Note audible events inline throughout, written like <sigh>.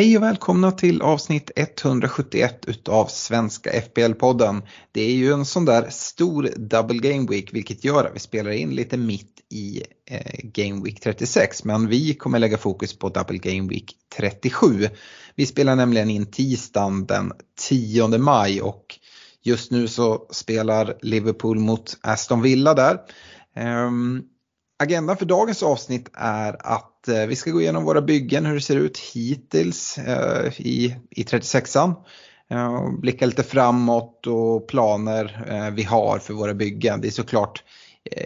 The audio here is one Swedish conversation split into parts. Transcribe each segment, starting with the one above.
Hej och välkomna till avsnitt 171 utav Svenska FPL-podden. Det är ju en sån där stor double game week vilket gör att vi spelar in lite mitt i eh, game week 36 men vi kommer lägga fokus på double game week 37. Vi spelar nämligen in tisdagen den 10 maj och just nu så spelar Liverpool mot Aston Villa där. Um, Agendan för dagens avsnitt är att eh, vi ska gå igenom våra byggen, hur det ser ut hittills eh, i, i 36an. Eh, blicka lite framåt och planer vi har för våra byggen. Det är såklart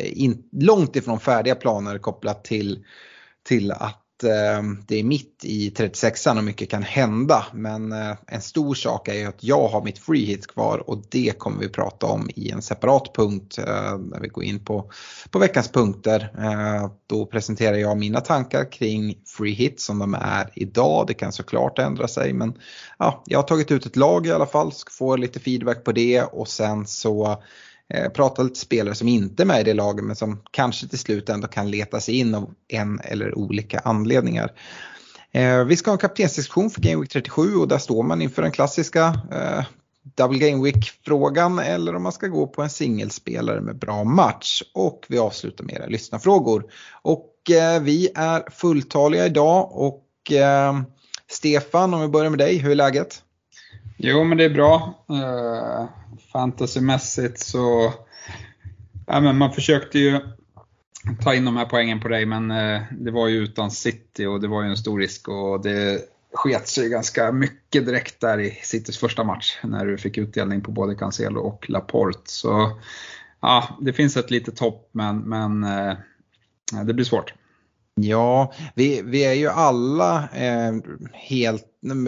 in, långt ifrån färdiga planer kopplat till, till att Ehm, det är mitt i 36an och mycket kan hända. Men eh, en stor sak är ju att jag har mitt free hit kvar och det kommer vi prata om i en separat punkt eh, när vi går in på, på veckans punkter. Eh, då presenterar jag mina tankar kring free hit som de är idag. Det kan såklart ändra sig men ja, jag har tagit ut ett lag i alla fall, ska få lite feedback på det och sen så Eh, prata lite spelare som inte är med i det laget men som kanske till slut ändå kan leta sig in av en eller olika anledningar. Eh, vi ska ha en kaptensdiskussion för Game Week 37 och där står man inför den klassiska eh, Double Game Week-frågan eller om man ska gå på en singelspelare med bra match. Och vi avslutar med era lyssnarfrågor. Och eh, vi är fulltaliga idag och eh, Stefan om vi börjar med dig, hur är läget? Jo, men det är bra. Uh, fantasymässigt så, ja, men man försökte ju ta in de här poängen på dig, men uh, det var ju utan City och det var ju en stor risk och det sket sig ganska mycket direkt där i Citys första match när du fick utdelning på både Cancelo och Laporte. Så ja, det finns ett litet hopp, men, men eh, det blir svårt. Ja, vi, vi är ju alla eh, helt,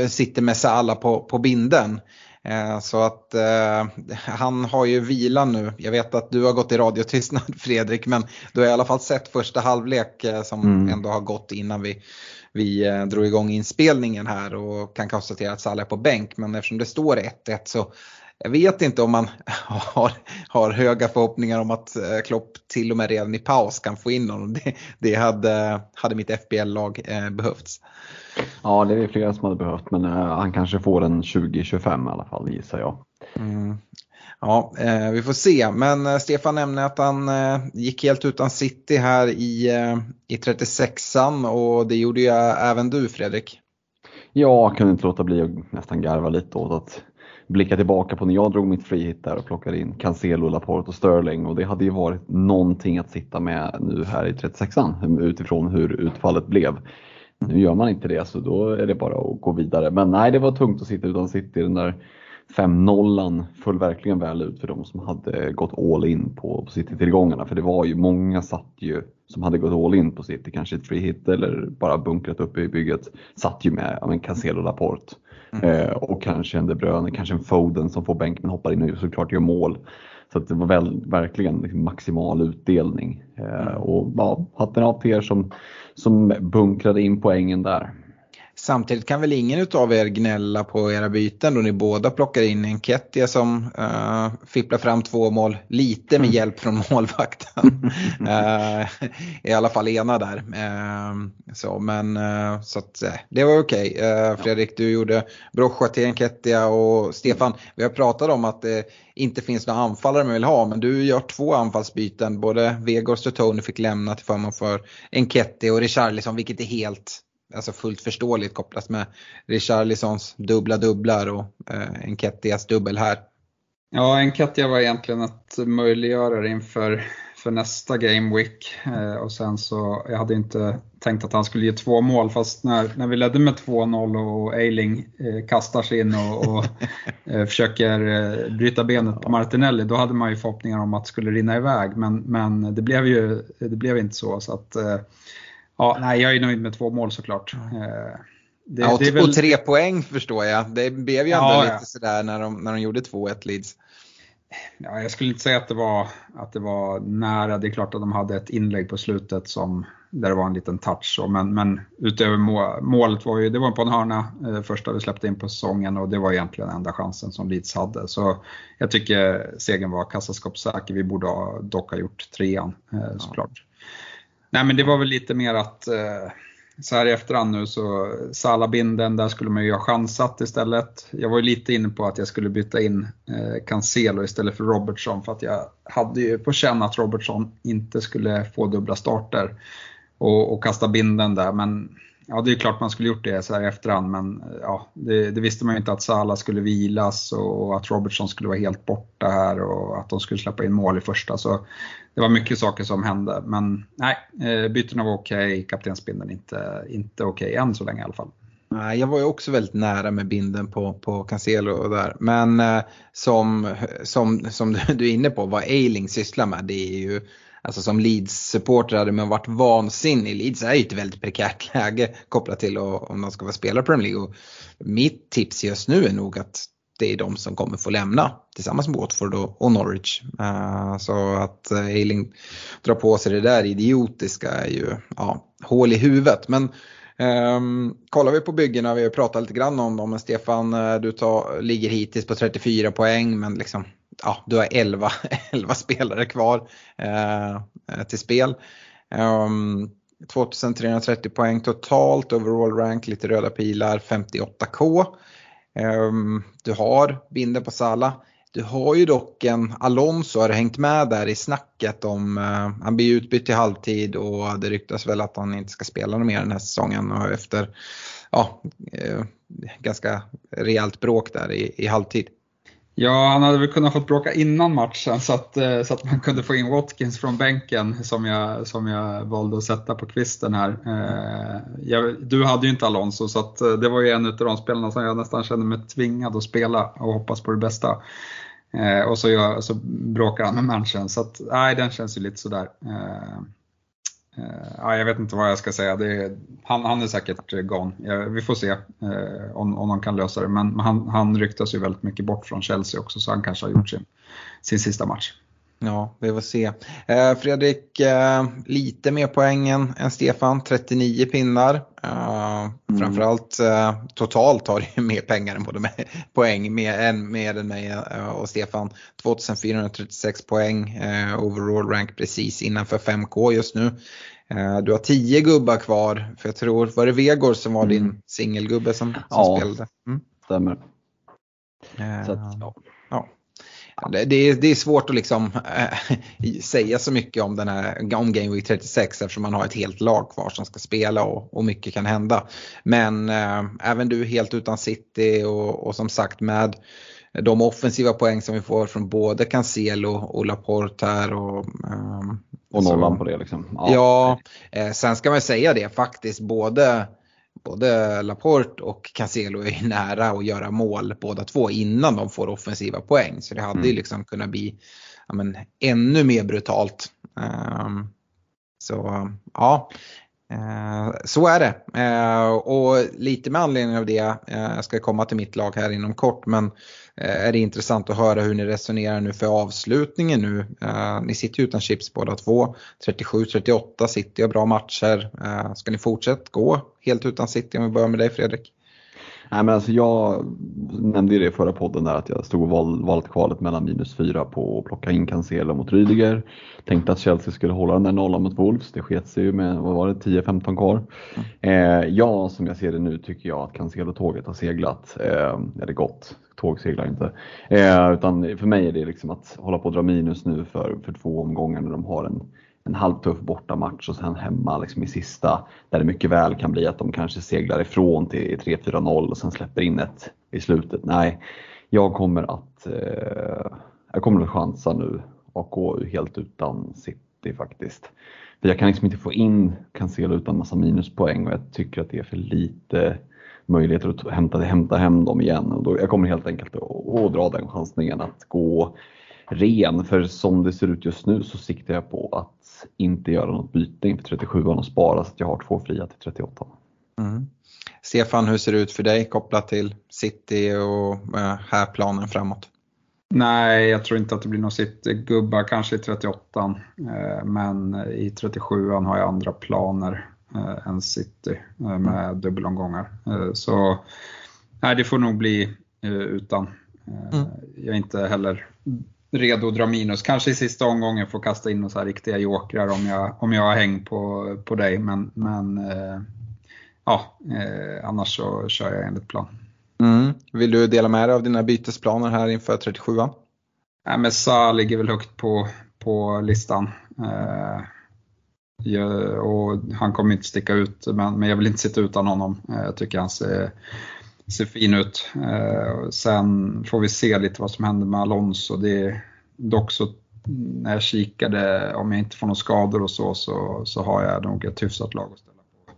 sitter med sig alla på, på binden. Eh, så att eh, han har ju vila nu. Jag vet att du har gått i radiotystnad <laughs> Fredrik men du har i alla fall sett första halvlek eh, som mm. ändå har gått innan vi, vi eh, drog igång inspelningen här och kan konstatera att Salah är på bänk. Men eftersom det står 1-1 så jag vet inte om man <laughs> har, har höga förhoppningar om att eh, Klopp till och med redan i paus kan få in honom. <laughs> Det, det hade, hade mitt FBL-lag eh, behövts. Ja, det är flera som hade behövt men eh, han kanske får en 20-25 i alla fall gissar jag. Mm. Ja, eh, vi får se. Men eh, Stefan nämnde att han eh, gick helt utan City här i, i 36an och det gjorde ju även du Fredrik. Ja, kunde inte låta bli att nästan garva lite åt att blicka tillbaka på när jag drog mitt frihit där och plockade in Cancelo, Laporte och Sterling och det hade ju varit någonting att sitta med nu här i 36an utifrån hur utfallet blev. Nu gör man inte det så då är det bara att gå vidare. Men nej, det var tungt att sitta utan City. Den där 5-0 föll verkligen väl ut för de som hade gått all in på City-tillgångarna. För det var ju många satt ju som hade gått all in på City, kanske ett free hit eller bara bunkrat upp i bygget, satt ju med ja, Cancelo Laporte. Mm. Eh, och kanske en De Bruyne, kanske en Foden som får bänk men hoppar in och såklart gör mål. Så det var väl, verkligen liksom maximal utdelning. Eh, mm. Och ja, hatten av till er som, som bunkrade in poängen där. Samtidigt kan väl ingen av er gnälla på era byten då ni båda plockar in en Kettia som uh, fipplar fram två mål, lite med hjälp från <laughs> målvakten. uh, I alla fall ena där. Uh, så, men, uh, så att, det var okej. Okay. Fredrik, du gjorde Brocha till en Kettia och Stefan, vi har pratat om att det inte finns några anfallare man vill ha, men du gör två anfallsbyten. Både Vegors och Tony fick lämna till förmån för Enketti och Richarlison, vilket är helt alltså fullt förståeligt kopplat med Richarlisons dubbla dubblar och eh, Enketias dubbel här. Ja, Enketia var egentligen att möjliggöra inför för nästa Game Week eh, och sen så, jag hade inte tänkt att han skulle ge två mål fast när, när vi ledde med 2-0 och Eiling eh, kastar sig in och, och <laughs> eh, försöker eh, bryta benet på Martinelli, då hade man ju förhoppningar om att det skulle rinna iväg men, men det blev ju det blev inte så. så att eh, Ja, nej, jag är nöjd med två mål såklart. Eh, det, ja, och, det väl... och, tre poäng förstår jag. Det blev ju ändå ja, lite ja. sådär när de, när de gjorde 2-1 Leeds. ja, jag skulle inte säga att det, var, att det var nära. Det är klart att de hade ett inlägg på slutet som, där det var en liten touch. Men, men utöver mål, målet var ju, det var på en hörna eh, första vi släppte in på säsongen och det var egentligen enda chansen som Leeds hade. Så jag tycker segern var kassaskåpssäker. Vi borde ha, dock ha gjort trean eh, såklart. Nej men det var väl lite mer att eh, så här i efterhand nu så Salabinden, där skulle man ju ha chansat istället. Jag var ju lite inne på att jag skulle byta in eh, Cancelo istället för Robertson för att jag hade ju på känn att Robertson inte skulle få dubbla starter och, och kasta binden där. Men ja, det är klart man skulle gjort det så här i efterhand men ja, det, det visste man ju inte att Salah skulle vilas och att Robertson skulle vara helt borta här och att de skulle släppa in mål i första. Så det var mycket saker som hände. Men nej, eh, bytena var okej, okay, kaptensbindeln inte, inte okej okay, än så länge i alla fall. Nej, jag var ju också väldigt nära med binden på, på Cancelo och där. Men eh, som, som, som du är inne på, vad Eiling sysslar med, det är ju Alltså som Leeds-supporter hade man varit vansinnig. Leeds är ju ett väldigt prekärt läge kopplat till om de ska vara spelare i Premier League. Och mitt tips just nu är nog att det är de som kommer få lämna tillsammans med Watford och, Norwich. Eh, så att eh, Eiling drar på sig det där idiotiska är ju ja, hål i huvudet. Men um, kollar vi på byggena, vi har pratat lite grann om dem, men Stefan eh, du tar, ligger hittills på 34 poäng men liksom, ja, du har 11, 11 <laughs> spelare kvar eh, till spel. Ehm, um, 2330 poäng totalt, overall rank, lite röda pilar, 58k. Um, ehm, du har Binder på Sala. Du har ju dock en Alonso har hängt med där i snacket om, uh, han blir utbytt till halvtid och det ryktas väl att han inte ska spela mer den här säsongen och efter ja, uh, ganska rejält bråk där i, i halvtid. Ja, han hade väl kunnat fått bråka innan matchen så att, eh, så att man kunde få in Watkins från bänken som jag, som jag valde att sätta på kvisten här. Eh, jag, du hade ju inte Alonso så att eh, det var ju en av de spelarna som jag nästan kände mig tvingad att spela och hoppas på det bästa. Och så, jag, så bråkar han med matchen så att nej, den känns ju lite sådär. Eh, ja, jag vet inte vad jag ska säga. Är, han, han, är säkert gone. Ja, vi får se eh, om, om de kan lösa det. Men han, han ryktas ju väldigt mycket bort från Chelsea också så han kanske har gjort sin, sin sista match. Ja, vi får se. Eh, Fredrik, eh, lite mer poängen än Stefan, 39 pinnar. Eh, mm. Framförallt eh, totalt har du mer pengar än både med, poäng, mer än, mer än mig eh, och Stefan. 2436 poäng, eh, overall rank precis innanför 5K just nu. Du har 10 gubbar kvar, för jag tror, var det Vegor som var mm. din singelgubbe som, som ja, spelade? Mm. stämmer. Så att, ja. Det, är, det är svårt att liksom äh, <laughs> säga så mycket om, den här, om Game Week 36 eftersom man har ett helt lag kvar som ska spela och, och mycket kan hända. Men äh, även du helt utan City och, och, som sagt med de offensiva poäng som vi får från både Cancelo och Laporte här. Och, äh, och nollan på det liksom. Ja, ja sen ska man säga det faktiskt både både Laporte och Cancelo är <laughs> nära att göra mål båda två innan de får offensiva poäng. Så det hade mm. ju liksom kunnat bli ja, men, ännu mer brutalt. Um, så ja, Eh, så är det. Eh, och lite med anledning av det, uh, jag ska komma till mitt lag här inom kort, men Eh, är det intressant att höra hur ni resonerar nu för avslutningen nu. Eh, ni sitter ju utan chips båda två. 37-38 City har bra matcher. Eh, ska ni fortsätta gå helt utan City om vi börjar med dig Fredrik? Nej, men alltså jag nämnde ju det i förra podden där att jag stod och val, valt kvalet mellan minus fyra på att plocka in Cancelo mot Rydiger. Tänkte att Chelsea skulle hålla den där nollan mot Wolves. Det sket sig ju med, vad var det, 10-15 kvar. Mm. Eh, ja, som jag ser det nu tycker jag att Cancelo-tåget har seglat. Eh, eller gått, tåg seglar inte. Eh, utan för mig är det liksom att hålla på att dra minus nu för, för två omgångar när de har en en halvtuff bortamatch och sen hemma liksom i sista där det mycket väl kan bli att de kanske seglar ifrån till 3-4-0 och sen släpper in ett i slutet. Nej, jag kommer att eh, jag kommer att chansa nu och gå helt utan City faktiskt. För jag kan liksom inte få in Cancelo utan massa minuspoäng och jag tycker att det är för lite möjligheter att hämta, hämta hem dem igen. Och då, jag kommer helt enkelt att, att dra den chansningen att gå ren. För som det ser ut just nu så siktar jag på att inte göra något byte inför 37 och spara så att jag har två fria till 38. Mm. Stefan, hur ser det ut för dig kopplat till City och äh, här planen framåt? Nej, jag tror inte att det blir någon City-gubbar, kanske i 38 eh, men i 37 har jag andra planer eh, än City eh, med dubbelomgångar. Så nej, det får nog bli utan. Mm. Jag är inte heller redo att dra minus. Kanske i sista omgången får kasta in några riktiga jokrar om jag, om jag har häng på, på dig, men, men ja, annars så kör jag enligt plan. Mm. Vill du dela med dig av dina bytesplaner här inför 37 Nej, men Sa ligger väl högt på, på listan. Eh, och han kommer inte sticka ut, men, men jag vill inte sitta utan honom. Eh, jag tycker han ser, ser fin ut. Eh, sen får vi se lite vad som händer med Alonso. Det, dock så när jag kikade, om jag inte får några skador och så, så, så har jag nog ett hyfsat lag att ställa på,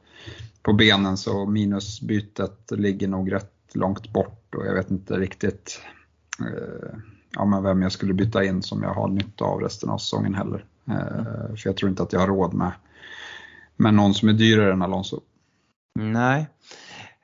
på benen. Så minusbytet ligger nog rätt långt bort och jag vet inte riktigt eh, ja, men vem jag skulle byta in som jag har nytta av resten av säsongen heller. Eh, för jag tror inte att jag har råd med, med någon som är dyrare än Alonso. Nej.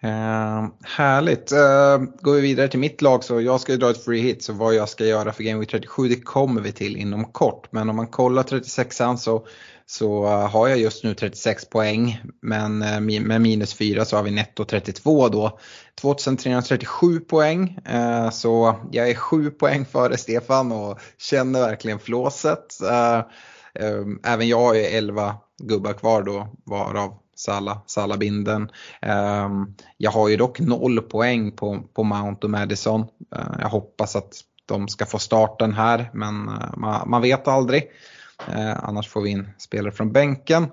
Uh, härligt. Uh, går vi vidare till mitt lag så jag ska ju dra ett free hit så vad jag ska göra för Game Week 37 det kommer vi till inom kort. Men om man kollar 36an så så uh, har jag just nu 36 poäng. Men uh, med minus 4 så har vi netto 32 då. 2337 poäng. Uh, så jag är 7 poäng före Stefan och känner verkligen flåset. Ehm, även jag har ju 11 gubbar kvar då varav Sala, binden. Ehm, jag har ju dock 0 poäng på, på Mount och Madison. Eh, jag hoppas att de ska få starten här men eh, man, man vet aldrig. Eh, annars får vi in spelare från bänken.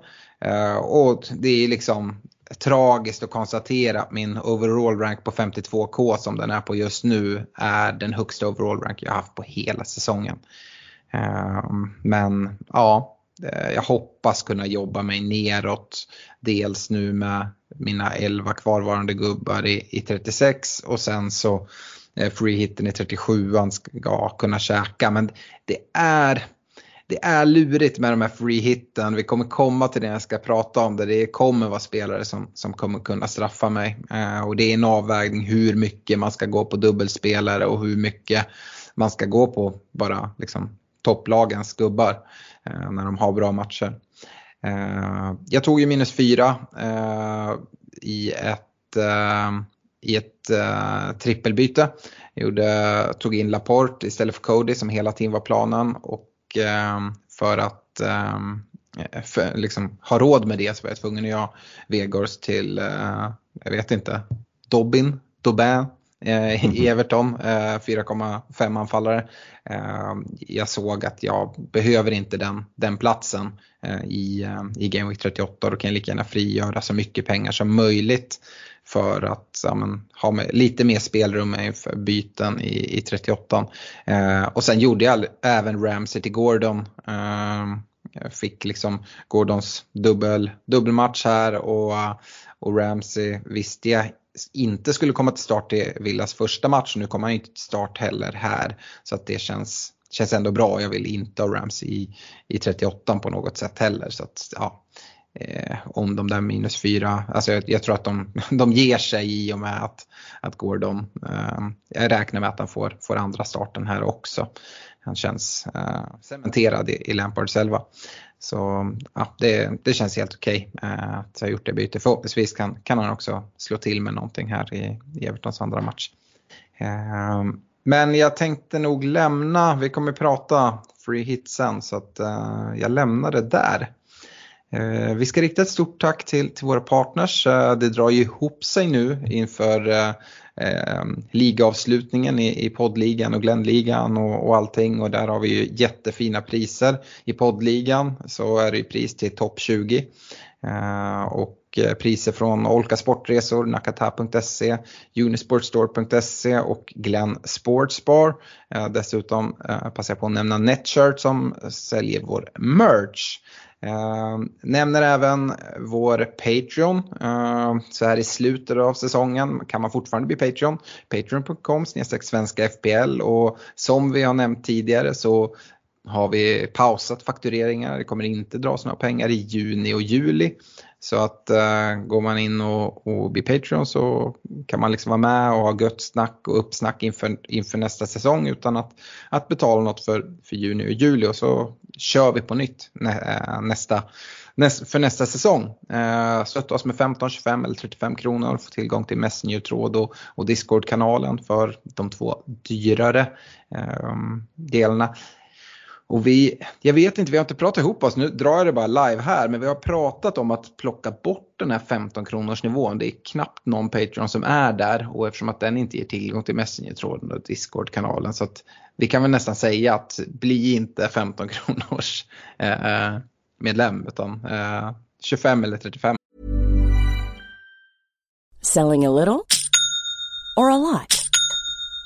Och det är liksom tragiskt att konstatera att min overall rank på 52k som den är på just nu är den högsta overall rank jag haft på hela säsongen. Ehm, men ja, Eh, jag hoppas kunna jobba mig neråt. Dels nu med mina 11 kvarvarande gubbar i, i 36 och sen så eh, freehitten i 37 ska kunna käka. Men det är det är lurigt med de här freehitten. Vi kommer komma till det när jag ska prata om det. Det kommer vara spelare som, som kommer kunna straffa mig. Eh, och det är en avvägning hur mycket man ska gå på dubbelspelare och hur mycket man ska gå på bara liksom, topplagens gubbar eh, när de har bra matcher. Eh, jag tog ju minus fyra eh, i ett, eh, i ett eh, trippelbyte. Jag gjorde, tog in Laporte istället för Cody som hela tiden var planen. Och Ehm, för att ehm, för, liksom, ha råd med det så var jag tvungen att göra Vegors till, eh, jag vet inte, Dobbin, Dobin i Everton, 4,5 anfallare. Eh, jag såg att jag behöver inte den, den platsen eh, i, eh, i Game Week 38 då kan jag lika gärna frigöra så mycket pengar som möjligt för att ja, men, ha med, lite mer spelrum inför byten i, i 38. Eh, och sen gjorde jag även Ramsey till Gordon. Eh, jag fick liksom Gordons dubbel, dubbelmatch här och, och Ramsey visste jag inte skulle komma till start i Villas första match. Nu kommer han inte till start heller här. Så att det känns, känns ändå bra. Jag vill inte ha Ramsey i, i 38 på något sätt heller. Så att, ja, eh, om de där minus fyra. Alltså jag, jag, tror att de, <laughs> de ger sig i och med att, att Gordon, eh, jag räknar med att han får, får andra starten här också. Han känns eh, cementerad i, i Lampards elva. Så ja, det, det känns helt okej okay, eh, att jag gjort det bytet. Förhoppningsvis kan, kan han också slå till med någonting här i, i Evertons andra match. Eh, men jag tänkte nog lämna, vi kommer prata free hit sen så att eh, jag lämnar det där. Eh, vi ska rikta ett stort tack till, till våra partners. Eh, det drar ju ihop sig nu inför eh, ligavslutningen ligaavslutningen i, i poddligan och Glenligan och, och allting och där har vi ju jättefina priser. I poddligan så är det ju pris till topp 20 ehm, eh, och priser från Olka Sportresor, Nakata.se, Unisportstore.se och Glenn Sportsbar. Ehm, dessutom eh, passar jag på att nämna Netshirt som säljer vår merch. Eh, nämner även vår Patreon. Eh, så här i slutet av säsongen kan man fortfarande bli Patreon. Patreon.com svenska FPL och som vi har nämnt tidigare så har vi pausat faktureringar. Det kommer inte dras några pengar i juni och juli. Så att uh, går man in och, och blir Patreon så kan man liksom vara med och ha gött snack och uppsnack inför, inför nästa säsong utan att, att betala något för, för juni och juli och så kör vi på nytt nä, eh, nästa för nästa säsong. Uh, stötta oss med 15, 25 eller 35 kronor och få tillgång till Messenger-tråd och, och Discord-kanalen för de två dyrare uh, delarna. Och vi, jag vet inte, vi har inte pratat ihop oss, nu drar jag det bara live här, men vi har pratat om att plocka bort den här 15 kronors nivån. Det är knappt någon Patreon som är där och eftersom att den inte ger tillgång till Messenger-tråden och Discord-kanalen så att vi kan väl nästan säga att bli inte 15 kronors eh, eh, medlem utan eh, 25 eller 35. Selling a little or a lot?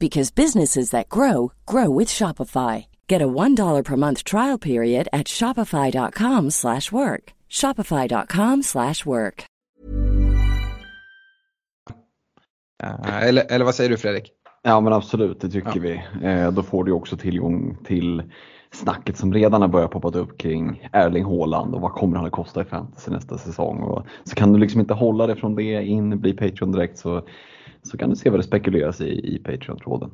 because businesses that grow grow with Shopify. Get a $1 per month trial period at shopify.com/work. shopify.com/work. Uh, eller, eller vad säger du Fredrik? Ja men absolut, det tycker ja. vi. Eh, då får du också tillgång till snacket som redan har börjat poppa upp kring Erling Haaland och vad kommer han att kosta i fantasy nästa säsong. Och så kan du liksom inte hålla dig från det in, bli Patreon direkt så, så kan du se vad det spekuleras i i Patreon-tråden.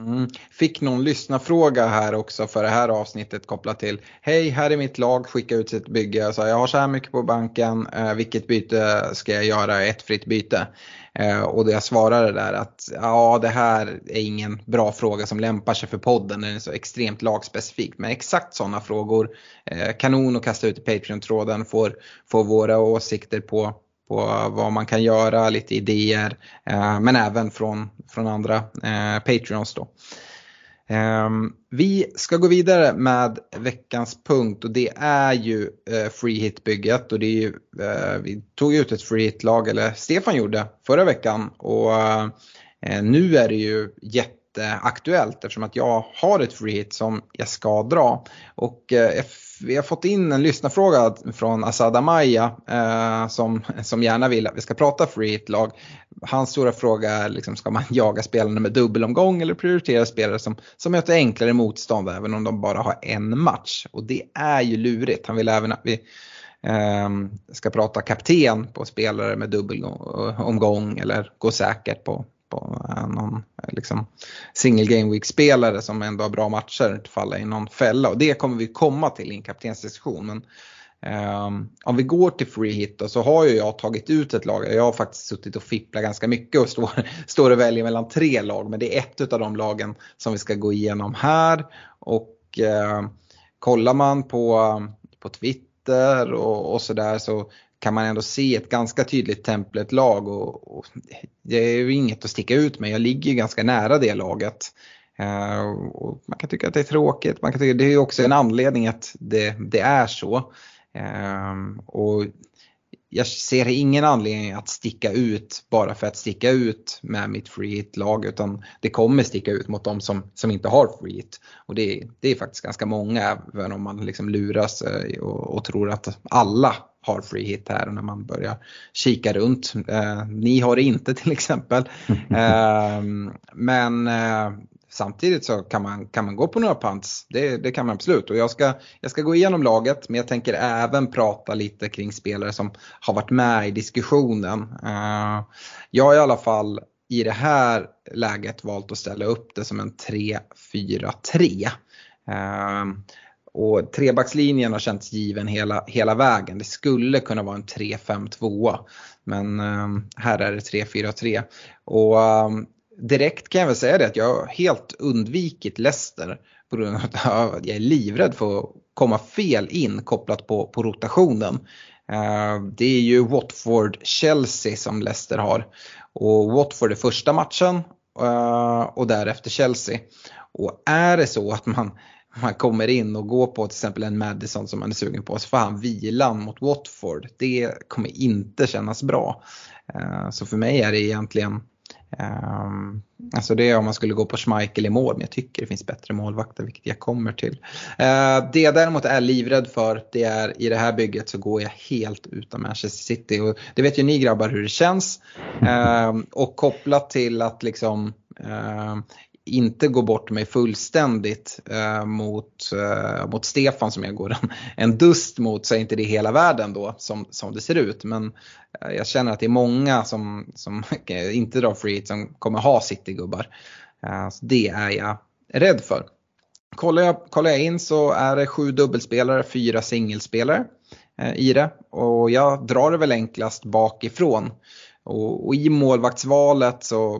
Mm. Fick någon lyssnarfråga här också för det här avsnittet kopplat till Hej, här är mitt lag, skicka ut sitt bygge. Jag sa jag har så här mycket på banken, eh, vilket byte ska jag göra? Ett fritt byte. Eh, och det jag svarade där att ja, det här är ingen bra fråga som lämpar sig för podden, den är så extremt lagspecifikt. Men exakt sådana frågor, eh, kanon att kasta ut i Patreon-tråden, får, får våra åsikter på på vad man kan göra, lite idéer, eh, men även från, från andra eh, Patreons då. Ehm, vi ska gå vidare med veckans punkt och det är ju eh, free hit-bygget och det är ju, eh, vi tog ut ett free hit-lag, eller Stefan gjorde förra veckan och eh, nu är det ju jätteaktuellt eftersom att jag har ett free hit som jag ska dra. Och eh, vi har fått in en lyssnarfråga från Asad Amaya eh, som, som gärna vill att vi ska prata free hit-lag. Hans stora fråga är liksom, ska man <laughs> jaga spelarna med dubbelomgång eller prioritera spelare som, som möter enklare motstånd även om de bara har en match. Och det är ju lurigt. Han vill även att vi eh, ska prata kapten på spelare med dubbelomgång eller gå säkert på, på någon liksom, single game week spelare som ändå har bra matcher falla i någon fälla och det kommer vi komma till i en kaptensdiskussion. Men, um, om vi går till free hit då, så har ju jag tagit ut ett lag. Jag har faktiskt suttit och fipplat ganska mycket och står, <laughs> står och väljer mellan tre lag men det är ett av de lagen som vi ska gå igenom här. Och uh, kollar man på, på Twitter och, och sådär så kan man ändå se ett ganska tydligt templet-lag och, och, det är ju inget att sticka ut med. Jag ligger ju ganska nära det laget. Uh, och man kan tycka att det är tråkigt, man kan tycka, det är också en anledning att det, det är så. Uh, och jag ser ingen anledning att sticka ut bara för att sticka ut med mitt free hit-lag utan det kommer sticka ut mot de som, som inte har free hit. Och det, det är faktiskt ganska många även om man liksom luras och, och tror att alla har free hit här och när man börjar kika runt. Eh, ni har det inte <laughs> till exempel. <laughs> Eh, men eh, samtidigt så kan man, kan man gå på några pants. Det, det kan man absolut. Och jag ska, jag ska gå igenom laget men jag tänker även prata lite kring spelare som har varit med i diskussionen. Uh, jag har i alla fall i det här läget valt att ställa upp det som en 3-4-3. Eh, och trebackslinjen har känts given hela, hela vägen. Det skulle kunna vara en 3-5-2 men um, här är det 3-4-3. Och um, direkt kan jag väl säga det att jag har helt undvikit Leicester på grund av att jag är livrädd för att komma fel in kopplat på, på rotationen. Eh, det är ju Watford-Chelsea som Leicester har. Och Watford är första matchen eh, och därefter Chelsea. Och är det så att man man kommer in och går på till exempel en Madison som man är sugen på så får han vilan mot Watford. Det kommer inte kännas bra. Eh, så för mig är det egentligen Um, alltså det är om man skulle gå på Schmeichel i mål, men jag tycker det finns bättre målvakter, vilket jag kommer till. Uh, det jag däremot är livrädd för, det är i det här bygget så går jag helt utan Manchester City. Och det vet ju ni grabbar hur det känns. Uh, och kopplat till att liksom uh, inte gå bort mig fullständigt eh, mot, eh, mot Stefan som jag går en, en dust mot så är inte det hela världen då som, som det ser ut. Men eh, jag känner att det är många som, som <laughs> inte drar free som kommer ha Citygubbar. Eh, så det är jag rädd för. Kollar jag, kollar jag in så är det sju dubbelspelare, fyra singelspelare eh, i det. Och jag drar det väl enklast bakifrån. Och, och i målvaktsvalet så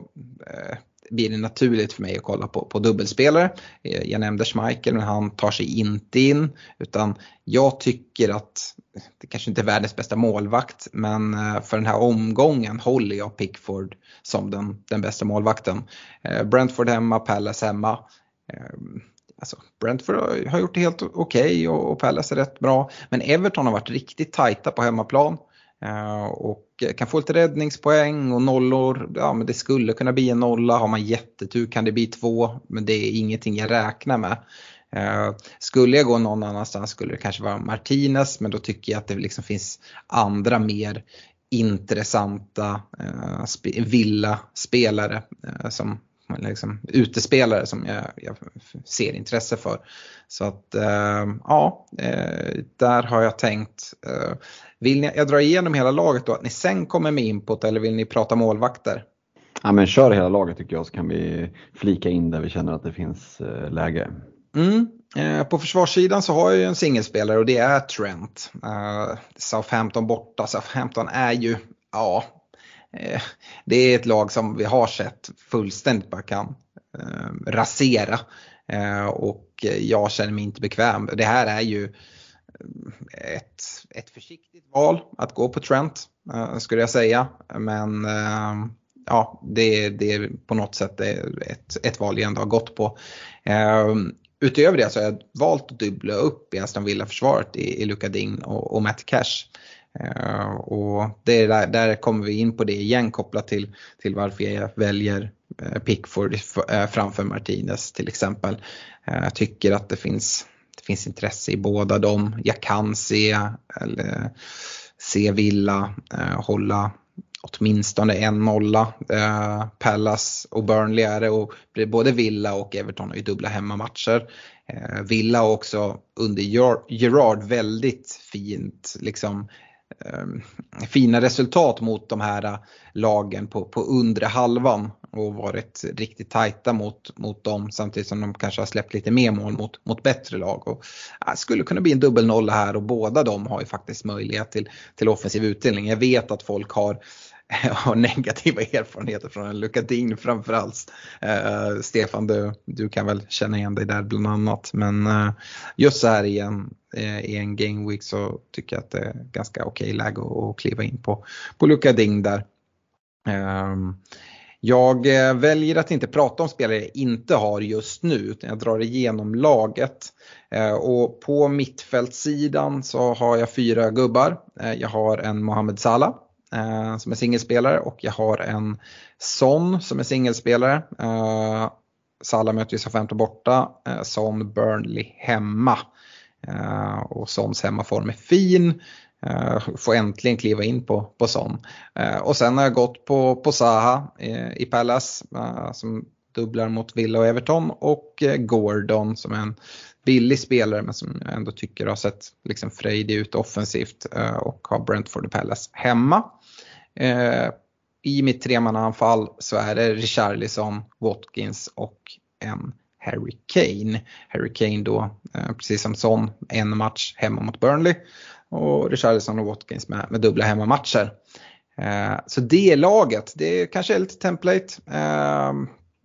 eh, blir det naturligt för mig att kolla på, på dubbelspelare. Eh, jag nämnde Schmeichel men han tar sig inte in. Utan jag tycker att det kanske inte är världens bästa målvakt men eh, för den här omgången håller jag Pickford som den, den bästa målvakten. Eh, Brentford hemma, Palace hemma. Alltså, Brentford har gjort det helt okej okay och, och Palace är rätt bra. Men Everton har varit riktigt tajta på hemmaplan. Eh, och kan få lite räddningspoäng och nollor. Ja, men det skulle kunna bli en nolla. Har man jättetur kan det bli två. Men det är ingenting jag räknar med. Eh, skulle jag gå någon annanstans skulle det kanske vara Martinez men då tycker jag att det liksom finns andra mer intressanta eh, villaspelare. villa-spelare som liksom, utespelare som jag, jag, ser intresse för. Så att uh, ja, där har jag tänkt vill ni, jag drar igenom hela laget då, att ni sen kommer med input eller vill ni prata målvakter? Ja men kör hela laget tycker jag så kan vi flika in där vi känner att det finns eh, läge. Mm. Eh, på försvarssidan så har jag ju en singelspelare och det är Trent. Eh, Southampton borta, Southampton är ju, ja, eh, det är ett lag som vi har sett fullständigt bara kan eh, rasera. Och jag känner mig inte bekväm. Det här är ju Eh, ett, ett försiktigt val att gå på Trent eh, skulle jag säga. Men eh, ja, det, det är på något sätt ett, ett val jag ändå har gått på. Utöver det så har jag valt att dubbla upp i Aston Villa-försvaret i, i Luka Ding och, och Matt Cash. Uh, och det där, där, kommer vi in på det igen kopplat till, till varför jag väljer Pickford framför Martinez till exempel. Jag tycker att det finns finns intresse i båda dem. Jag kan se, eller, se Villa eh, hålla åtminstone en nolla. Eh, Pallas och Burnley är det och både Villa och Everton har ju dubbla hemmamatcher. Eh, Villa också under Gerard väldigt fint liksom Ehm, fina resultat mot de här äh, lagen på, på undre halvan och varit riktigt tajta mot, mot dem samtidigt som de kanske har släppt lite mer mål mot, mot bättre lag. Och, äh, skulle kunna bli en dubbelnolla här och båda de har ju faktiskt möjlighet till, till offensiv utdelning. Jag vet att folk har <laughs> har negativa erfarenheter från en Lukadin framförallt. Eh, Stefan, du, du kan väl känna igen dig där bland annat. Men eh, just så här i en, eh, i en game week så tycker jag att det är ganska okej okay läge att, att kliva in på, på Lukadin där. Ehm, jag eh, väljer att inte prata om spelare jag inte har just nu utan jag drar igenom laget. Eh, och på mittfältssidan så har jag fyra gubbar. Eh, jag har en Mohamed Salah eh, som är singelspelare och jag har en Son som är singelspelare. Eh, Salah möter ju Southampton borta, eh, Son Burnley hemma. Eh, och Sons hemmaform är fin. Uh, får äntligen kliva in på, på Son. Uh, och sen har jag gått på, på Saha uh, eh, i Palace uh, som dubblar mot Villa och Everton och Gordon som är en billig spelare men som jag ändå tycker har sett liksom frejdig ut offensivt och har Brentford och Palace hemma. Eh, I mitt tremannaanfall så är det Richarlison, Watkins och en Harry Kane. Harry Kane då, eh, precis som Son, en match hemma mot Burnley. Och Richarlison och Watkins med, med dubbla hemmamatcher. Eh, så det laget, det kanske är lite template. Eh,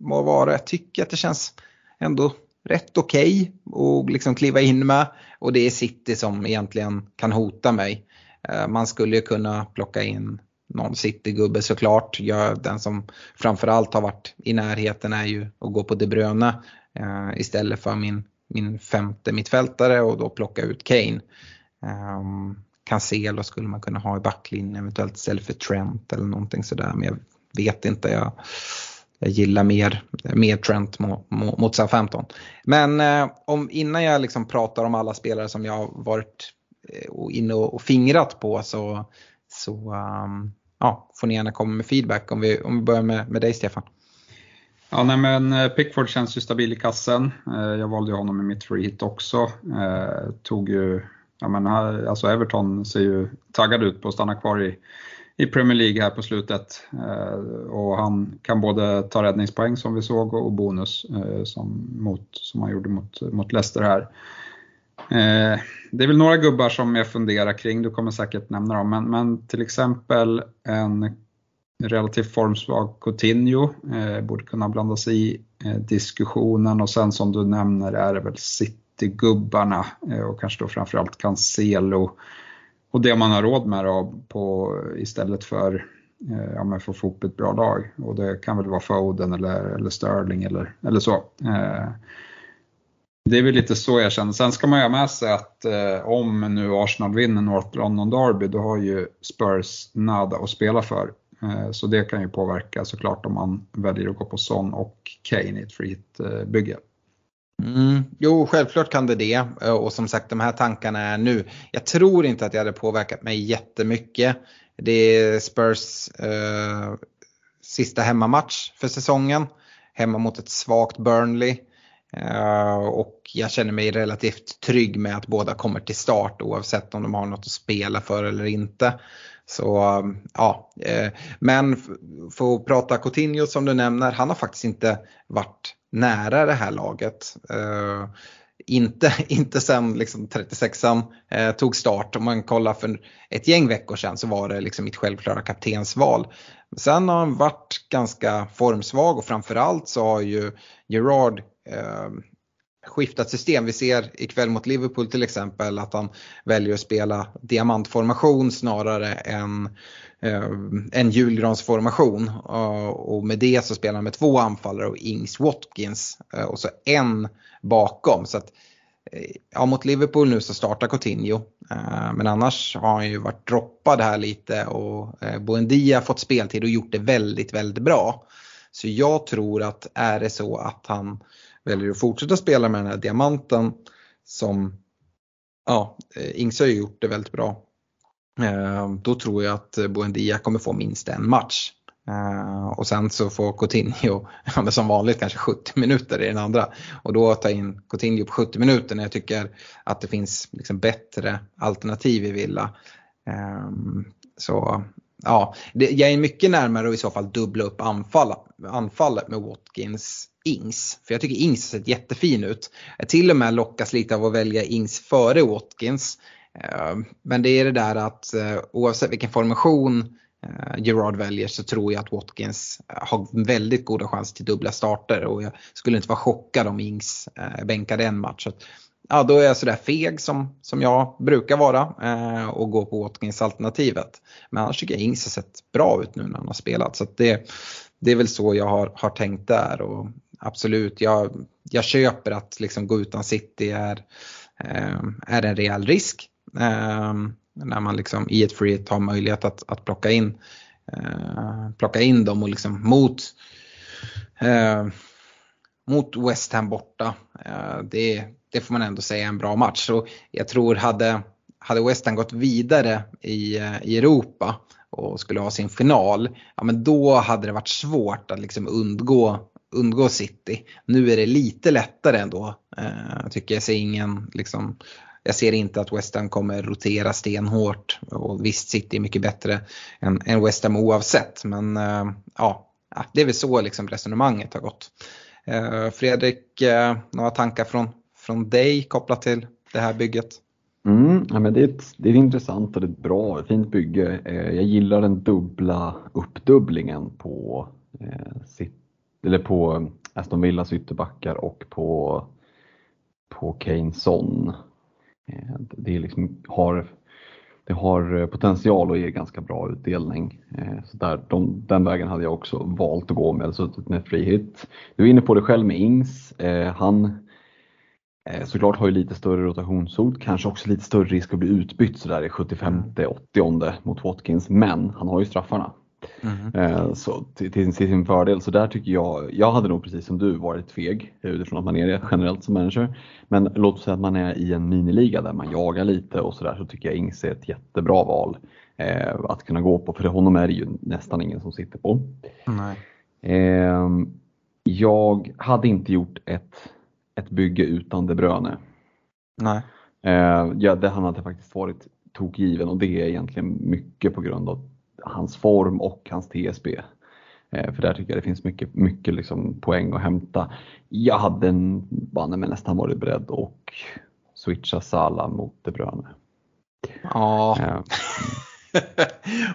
må vara, jag tycker att det känns ändå rätt okej okay att liksom kliva in med. Och det är City som egentligen kan hota mig. Eh, man skulle ju kunna plocka in någon City-gubbe såklart. Jag, den som framförallt har varit i närheten är ju att gå på De Bruyne eh, istället för min min femte mittfältare och då plocka ut Kane. Um, Cancelo skulle man kunna ha i backlinjen eventuellt istället för Trent eller någonting sådär. Men jag vet inte. Jag, jag gillar mer, mer Trent mot, mot Southampton. Men eh, om, innan jag liksom pratar om alla spelare som jag har varit eh, inne och, och fingrat på så, så um, ja, får ni gärna komma med feedback om vi, om vi börjar med, med dig Stefan. Ja, nej, men eh, Pickford känns ju stabil i kassen. Eh, jag valde ju honom i mitt free hit också. Eh, tog ju, ja, men, alltså Everton ser ju taggad ut på att stanna kvar i, i Premier League här på slutet. Och han kan både ta räddningspoäng som vi såg och bonus som, mot, som han gjorde mot, mot Leicester här. Eh, det är väl några gubbar som jag funderar kring, du kommer säkert nämna dem, men, men till exempel en relativt formsvag Coutinho eh, borde kunna blandas i eh, diskussionen. Och sen som du nämner är det väl City-gubbarna eh, och kanske då framförallt Cancelo. Och det man har råd med då på, istället för eh, ja, men för att få ihop ett bra lag. Och det kan väl vara Foden eller, eller Sterling eller, eller så. Eh, det är väl lite så jag känner. Sen ska man ju ha med sig att eh, om nu Arsenal vinner North London Derby då har ju Spurs nada att spela för. Eh, så det kan ju påverka såklart om man väljer att gå på Son och Kane i ett free hit-bygge. Eh, mm, jo, självklart kan det det. Eh, och som sagt, de här tankarna är nu. Jag tror inte att det hade påverkat mig jättemycket. Det är Spurs eh, sista hemmamatch för säsongen. Hemma mot ett svagt Burnley. Eh, och jag känner mig relativt trygg med att båda kommer till start oavsett om de har något att spela för eller inte. Så ja, eh, men för att prata Coutinho som du nämner, han har faktiskt inte varit nära det här laget. Eh, inte, <laughs> inte sen liksom 36an eh, tog start. Om man kollar för ett gäng veckor sedan så var det liksom mitt självklara kaptensval. Sen har han varit ganska formsvag och framförallt så har ju Gerard Eh, skiftat system. Vi ser ikväll mot Liverpool till exempel att han väljer att spela diamantformation snarare än eh, en julgransformation. Eh, och med det så spelar han med två anfallare och Ings Watkins eh, och så en bakom. Så att, ja, mot Liverpool nu så startar Coutinho. men annars har han ju varit droppad här lite och uh, Buendia fått speltid och gjort det väldigt, väldigt bra. Så jag tror att är det så att han väljer att fortsätta spela med den här diamanten som ja, eh, Ings har gjort det väldigt bra. Eh, då tror jag att eh, Buendia kommer få minst en match. Och sen så får Coutinho, <laughs> som vanligt kanske 70 minuter i den andra. Och då ta in Coutinho på 70 minuter när jag tycker att det finns liksom bättre alternativ i Villa. Så ja, det, jag är mycket närmare att i så fall dubbla upp anfall, anfallet med Watkins Ings. För jag tycker Ings har sett jättefin ut. Jag till och med lockas lite av att välja Ings före Watkins. Eh, men det är det där att eh, oavsett vilken formation eh, Gerard väljer så tror jag att Watkins har väldigt goda chanser till dubbla starter och jag skulle inte vara chockad om Ings bänkade en match ja, då är jag sådär feg som, som jag brukar vara eh, och går på Watkins-alternativet. Men annars tycker jag Ings har sett bra ut nu när han har spelat. Så det, det är väl så jag har, har tänkt där. Och absolut, jag, jag köper att liksom gå utan City är, eh, är en rejäl risk. Eh, när man liksom i ett free har möjlighet att, att plocka, in, eh, plocka in dem och liksom mot, eh, mot West Ham borta. Eh, det, det får man ändå säga är en bra match. Så jag tror hade, hade West Ham gått vidare i, i Europa och skulle ha sin final, ja men då hade det varit svårt att liksom undgå undgå City. Nu är det lite lättare ändå. Eh, tycker jag ser ingen, liksom, jag ser inte att West Ham kommer rotera stenhårt. Och visst, City är mycket bättre än, än West Ham oavsett. Men eh, ja, det är väl så liksom resonemanget har gått. Eh, Fredrik, eh, några tankar från, från dig kopplat till det här bygget? Mm, ja, men det, är ett, det är intressant och det är ett bra, fint bygge. Eh, jag gillar den dubbla uppdubblingen på eh, City eller på eh, Aston Villas ytterbackar och på, på Kane Eh, det, liksom har, det har eh, potential att ge ganska bra utdelning. Eh, så där, de, den vägen hade jag också valt att gå med, alltså suttit med free hit. Du är inne på det själv med Ings. Eh, han, såklart har ju lite större rotationshot, kanske också lite större risk att bli utbytt sådär i 75-80 mot Watkins, men han har ju straffarna. Mm. Så till, till, sin fördel, så där tycker jag, jag hade nog precis som du varit feg utifrån att man är det generellt som manager. Men låt oss säga att man är i en miniliga där man jagar lite och sådär så tycker jag Ings är ett jättebra val eh, att kunna gå på, för honom är det ju nästan ingen som sitter på. Eh, jag hade inte gjort ett, ett bygge utan De Bruyne. Nej. Eh, ja, det, han hade faktiskt varit tokgiven och det är egentligen mycket på grund av hans form och hans TSB. Eh, för där tycker jag det finns mycket, mycket liksom poäng att hämta. Jag hade en, banne men nästan varit beredd att switcha Sala mot De Bruyne. Ja. Eh, <laughs>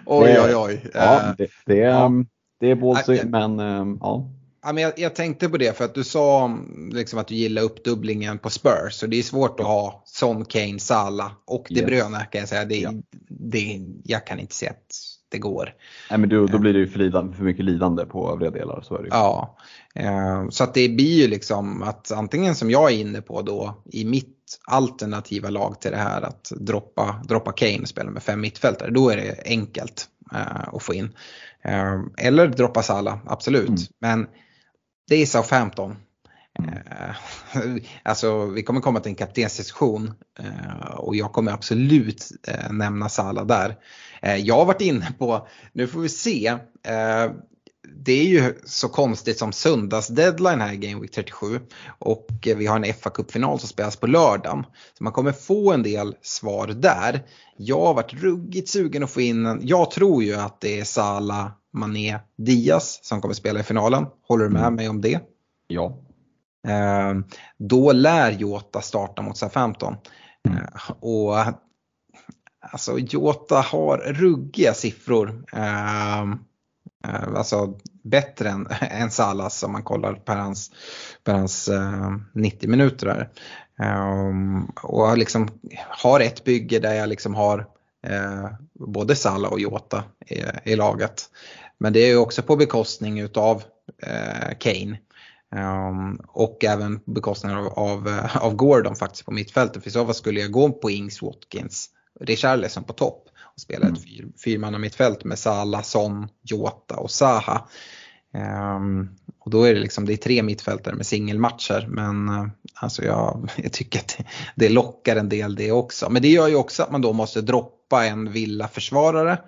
oj, oj, oj. Ja, eh, det, det, ja. det är ballsy, men ja. Ja, men jag, jag, tänkte på det för att du sa liksom att du gillar uppdubblingen på Spurs. Så det är svårt att ha Son, Kane, Sala och De Bruyne kan jag säga. Det, ja. det, jag kan inte se att det går. Nej, men då, då blir det ju för, lidande, för mycket lidande på övriga delar. Så är det. Ja, eh, så att det blir ju liksom att antingen som jag är inne på då i mitt alternativa lag till det här att droppa, droppa Kane och spela med fem mittfältare. Då är det enkelt eh, att få in. Eh, eller droppa Sala, absolut. Mm. Men det är Southampton. Mm. <laughs> alltså vi kommer komma till en kaptensdiskussion och jag kommer absolut nämna Sala där. Eh, jag har varit inne på, nu får vi se, eh, det är ju så konstigt som söndagsdeadline här i Game Week 37 och vi har en fa Cup-final som spelas på lördagen. Så man kommer få en del svar där. Jag har varit ruggigt sugen att få in en, jag tror ju att det är Sala, Mané, Diaz som kommer spela i finalen. Håller du med mm. mig om det? Ja. Eh, då lär Jota starta mot Southampton. Mm. Och Alltså Jota har ruggiga siffror. Eh, alltså bättre än, <laughs> än Salas om man kollar per hans, per hans eh, 90 minuter. Där. Eh, och liksom har ett bygge där jag liksom har eh, både Salah och Jota i, i, laget. Men det är också på bekostning utav eh, Kane. Um, och även bekostnad av, av, eh, av Gordon faktiskt på mittfältet. För i så fall skulle jag gå på Ings Watkins Richarlison på topp och spela ett mm. fyr, fyrmannamittfält med Salah, Son, Jota och Zaha. Um, och då är det liksom, det är tre mittfältare med singelmatcher men uh, alltså jag, <laughs> jag tycker att det, det lockar en del det också. Men det gör ju också att man då måste droppa en villa-försvarare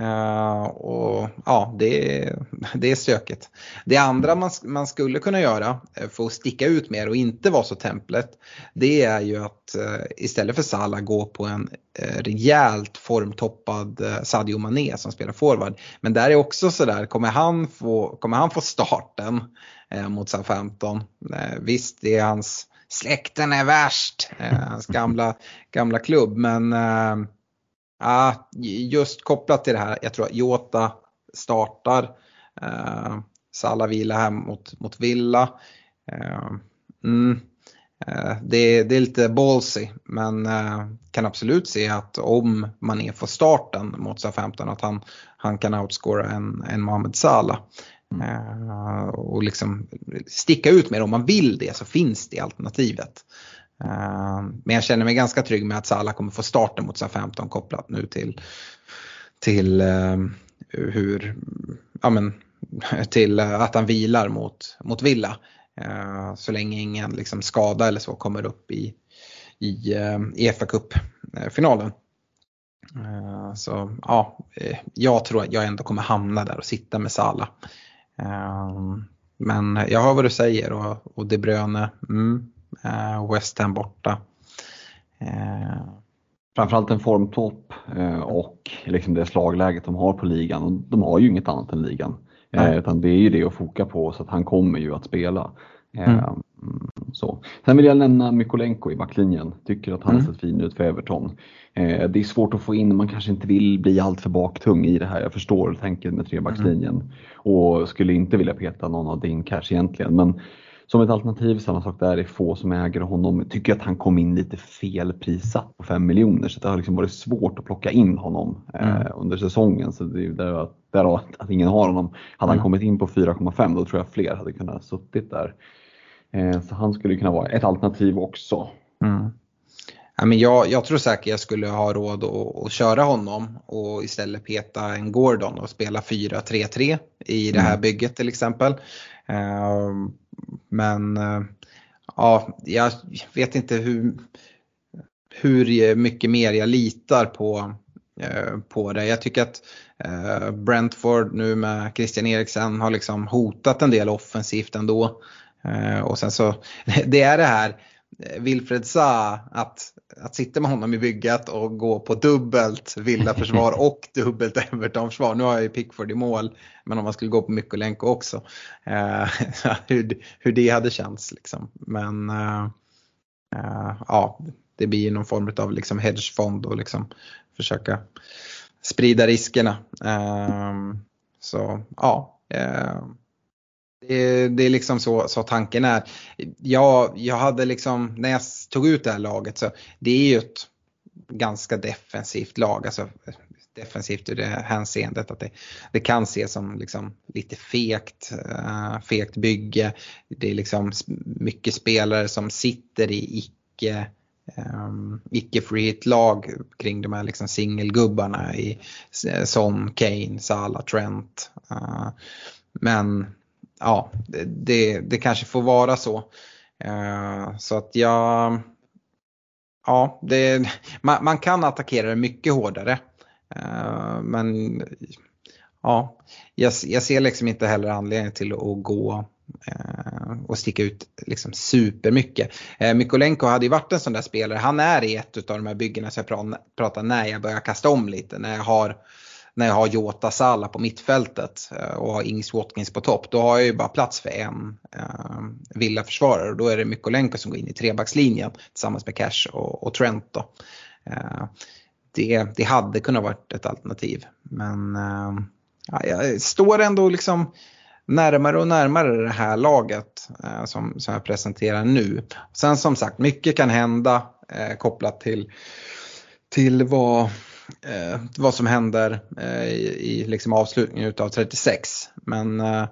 Uh, och ja, det, det är stökigt. Det andra man, man skulle kunna göra eh, för att sticka ut mer och inte vara så templet. Det är ju att uh, istället för Salah gå på en uh, rejält formtoppad uh, Sadio Mané som spelar forward. Men där är också sådär, kommer han få, kommer han få starten mot Southampton? Uh, visst, det är hans, släkten är värst, hans gamla, gamla klubb. Men Ja, just kopplat till det här, jag tror att Jota startar. Eh, Salah vila hem mot, mot Villa. Eh, mm, eh, det, det, är lite ballsy men eh, kan absolut se att om man är får starten mot SA-15 att han, han kan outscora en, en Mohamed Salah. Mm. och liksom sticka ut med det om man vill det så finns det alternativet. Eh, men jag känner mig ganska trygg med att Salah kommer få starten mot SA-15 kopplat nu till, till eh, hur, ja men, <laughs> till eh, att han vilar mot, mot Villa. Så länge ingen liksom skada eller så kommer upp i, i, i FA Cup-finalen. Så ja, jag tror att jag ändå kommer hamna där och sitta med Sala. Men jag hör vad du säger och, och De Bruyne, mm, West Ham borta. Eh, Framförallt en formtopp eh, och liksom det slagläget de har på ligan. Och de har ju inget annat än ligan. Nej. Utan det är ju det att foka på så att han kommer ju att spela. Mm. Så. Sen vill jag nämna Mykolenko i backlinjen. Tycker att han mm. sett fin ut för Everton. Det är svårt att få in, man kanske inte vill bli allt för baktung i det här. Jag förstår tänket med trebackslinjen. Mm. Och skulle inte vilja peta någon av din cash egentligen. Men som ett alternativ, samma sak där, det är få som äger honom. Tycker att han kom in lite fel prissatt på 5 miljoner så det har liksom varit svårt att plocka in honom eh, mm. under säsongen. Så det är där, där att, att ingen har honom. Hade mm. han kommit in på 4,5 då tror jag fler hade kunnat suttit där. Eh, så han skulle kunna vara ett alternativ också. Mm. Ja, men jag, jag, tror säkert jag skulle ha råd att, att, köra honom och istället peta en Gordon och spela 4-3-3 i det här mm. bygget till exempel. Ehm, men eh, ja, jag vet inte hur, hur mycket mer jag litar på, eh, på det. Jag tycker att eh, Brentford nu med Christian Eriksen har liksom hotat en del offensivt ändå. Och sen så, <laughs> det är det här Wilfred sa att, att sitta med honom i bygget och gå på dubbelt villaförsvar <laughs> och dubbelt Everton-försvar. Nu har jag ju Pickford i mål, men om man skulle gå på Mykolenko också. Eh, <laughs> hur, hur det hade känts liksom. Men eh, eh, ja, det blir någon form av liksom hedgefond och liksom försöka sprida riskerna. Eh, så ja. Det, det, är liksom så, så tanken är. Jag, jag hade liksom, när jag tog ut det här laget så det är ju ett ganska defensivt lag. Alltså, defensivt ur det hänseendet att det, det kan ses som liksom lite fegt, uh, fegt bygge. Det är liksom mycket spelare som sitter i icke ehm, um, icke-free lag kring de här liksom singelgubbarna i Son, Kane, Salah, Trent. Uh, men ja, det, det kanske får vara så. Eh, så att jag, ja, det, man, man, kan attackera det mycket hårdare. Eh, men ja, jag, jag, ser liksom inte heller anledning till att gå eh, och sticka ut liksom supermycket. Mykolenko hade ju varit en sån där spelare, han är i ett av de här byggena som jag pratar när jag börjar kasta om lite, när jag har när jag har Jota Sala på mittfältet eh, och har Ings Watkins på topp, då har jag ju bara plats för en eh, villaförsvarare och då är det Mykolenko som går in i trebackslinjen tillsammans med Cash och, och Trent. Då. Eh, det, det hade kunnat varit ett alternativ men eh, jag står ändå liksom närmare och närmare det här laget eh, som, som jag presenterar nu. Sen som sagt, mycket kan hända eh, kopplat till, till vad eh, vad som händer eh, i, i liksom avslutningen utav 36. Men eh,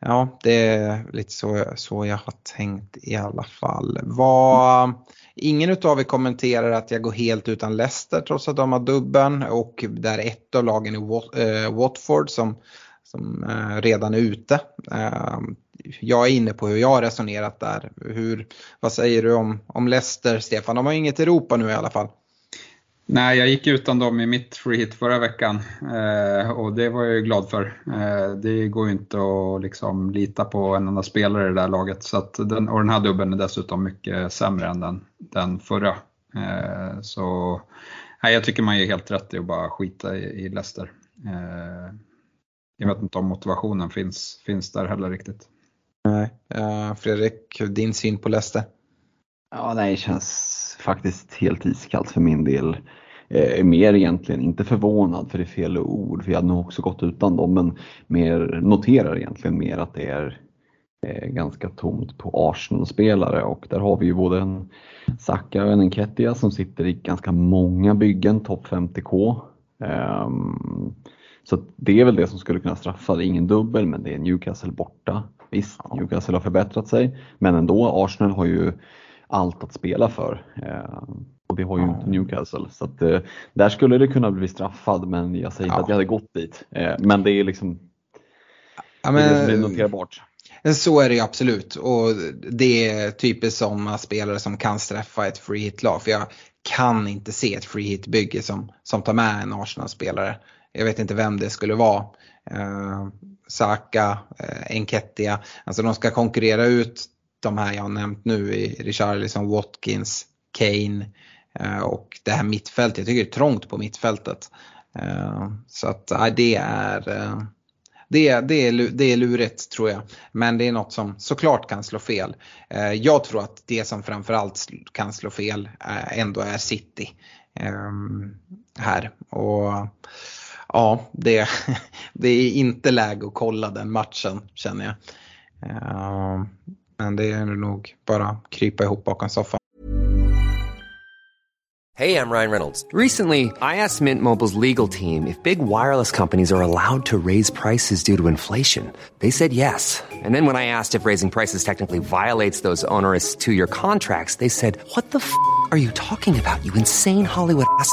ja, det är lite så, så jag har tänkt i alla fall. Var, ingen utav er kommenterar att jag går helt utan Leicester trots att de har dubben och där ett av lagen är eh, Watford som, som eh, redan är ute. Eh, jag är inne på hur jag har resonerat där. Hur, vad säger du om, om Leicester, Stefan? De har inget Europa nu i alla fall. Nej, jag gick utan dem i mitt free hit förra veckan eh, och det var jag ju glad för. Eh, det går ju inte att liksom lita på en enda spelare i det där laget. Så att den, och den här dubben är dessutom mycket sämre än den, den förra. Eh, så nej, jag tycker man gör helt rätt i att bara skita i, i Leicester. Eh, jag vet inte om motivationen finns, finns där heller riktigt. Nej, uh, Fredrik, din syn på Leicester? Ja, nej, det känns faktiskt helt iskallt för min del. Eh, mer egentligen, inte förvånad för det är fel ord, för jag hade nog också gått utan dem, men mer noterar egentligen mer att det är eh, ganska tomt på Arsenal-spelare och där har vi ju både en Saka och en Enketia som sitter i ganska många byggen, topp 50k. Um, ehm, så det är väl det som skulle kunna straffa. Det är ingen dubbel men det är Newcastle borta. Visst, Newcastle har förbättrat sig men ändå, Arsenal har ju allt att spela för. Eh, och det har ju inte Newcastle. Så att, eh, där skulle det kunna bli straffad men jag säger inte ja. att jag hade gått dit. Eh, men det är liksom ja, men, det är noterbart. Så är det ju absolut och det är typiskt sådana spelare som kan straffa ett free hit-lag. För jag kan inte se ett free hit-bygge som, som tar med en Arsenal-spelare. Jag vet inte vem det skulle vara. Eh, Saka, eh, Enketia, alltså de ska konkurrera ut de här jag har nämnt nu i Richarlison, Watkins, Kane eh, och det här mittfältet. Jag tycker det är trångt på mittfältet. Eh, så att det är eh, det, är, det, är, det är lurigt tror jag. Men det är något som såklart kan slå fel. Jag tror att det som framförallt kan slå fel ändå är City. Här. Och ja, det, <laughs> det är inte läge att kolla den matchen känner jag. Men det är nog bara krypa ihop bakom soffan. Hey, I'm Ryan Reynolds. Recently, I asked Mint Mobile's legal team if big wireless companies are allowed to raise prices due to inflation. They said yes. And then when I asked if raising prices technically violates those onerous two year contracts, they said, What the f are you talking about, you insane Hollywood ass?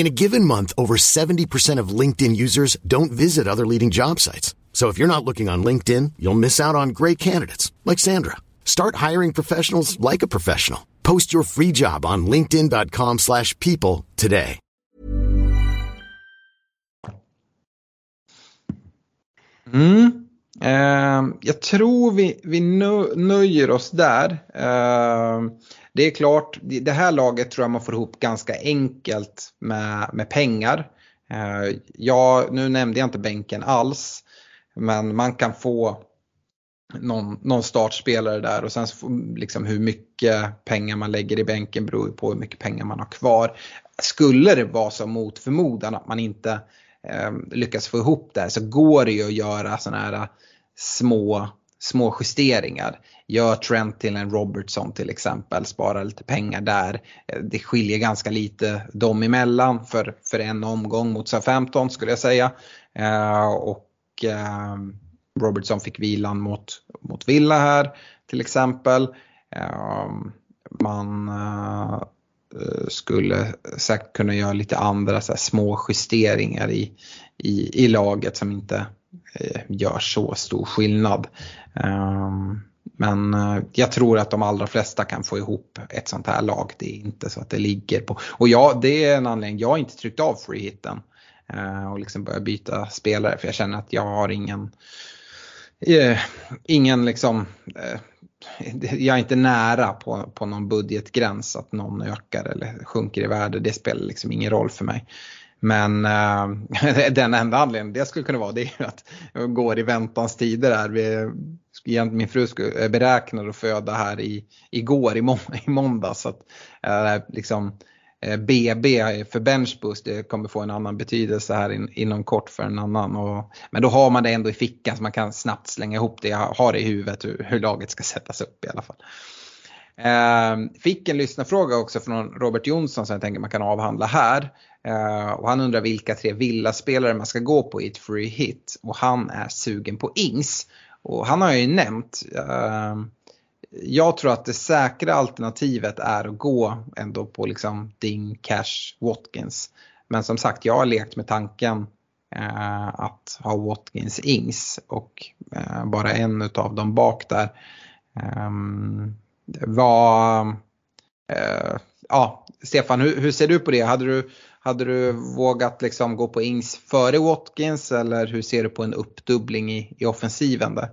In a given month, over 70% of LinkedIn users don't visit other leading job sites. So if you're not looking on LinkedIn, you'll miss out on great candidates like Sandra. Start hiring professionals like a professional. Post your free job on linkedin.com/people slash people today. Mm. Eh, jag tror vi, vi nö, nöjer oss där. Eh, det är klart, det här laget tror jag man får ihop ganska enkelt med, med pengar. Eh, ja, nu nämnde jag inte bänken alls. Men man kan få någon, någon startspelare där och sen så får, liksom hur mycket pengar man lägger i bänken beror ju på hur mycket pengar man har kvar. Skulle det vara så mot förmodan att man inte eh, lyckas få ihop det här så går det ju att göra sådana här eh, små, små justeringar. Gör Trent till en Robertson till exempel, spara lite pengar där. Eh, det skiljer ganska lite dem emellan för, för en omgång mot SA-15 skulle jag säga. Eh, och eh, Robertson fick vilan mot, mot Villa här till exempel. Eh, man eh, skulle säkert kunna göra lite andra så här, små justeringar i, i, i laget som inte eh, gör så stor skillnad. Um, men eh, jag tror att de allra flesta kan få ihop ett sånt här lag. Det är inte så att det ligger på. Och ja, det är en anledning. Jag har inte tryckt av freehitten eh, och liksom börjat byta spelare för jag känner att jag har ingen eh, ingen liksom jag är inte nära på, på någon budgetgräns att någon ökar eller sjunker i värde. Det spelar liksom ingen roll för mig. Men äh, <laughs> den enda anledningen det skulle kunna vara det är ju att jag går i väntans tider här. Vi, min fru beräknade att föda här i, igår i, må, <laughs> i måndag. Så att eh, liksom, eh, BB för benchboost det kommer få en annan betydelse här in, inom kort för en annan. Och, men då har man det ändå i fickan så man kan snabbt slänga ihop det. Jag har i huvudet hur, hur laget ska sättas upp i alla fall. Eh, fick en lyssnarfråga också från Robert Jonsson som jag tänker man kan avhandla här. Eh, och han undrar vilka tre villaspelare man ska gå på i ett free hit. Och han är sugen på Ings. Och han har ju nämnt eh, jag tror att det säkra alternativet är att gå ändå på liksom Ding, Cash, Watkins. Men som sagt, jag har lekt med tanken eh, att ha Watkins, Ings och eh, bara en av dem bak där. Eh, var, eh, ja, Stefan, hur, hur, ser du på det? Hade du, hade du vågat liksom gå på Ings före Watkins eller hur ser du på en uppdubbling i, i offensiven där?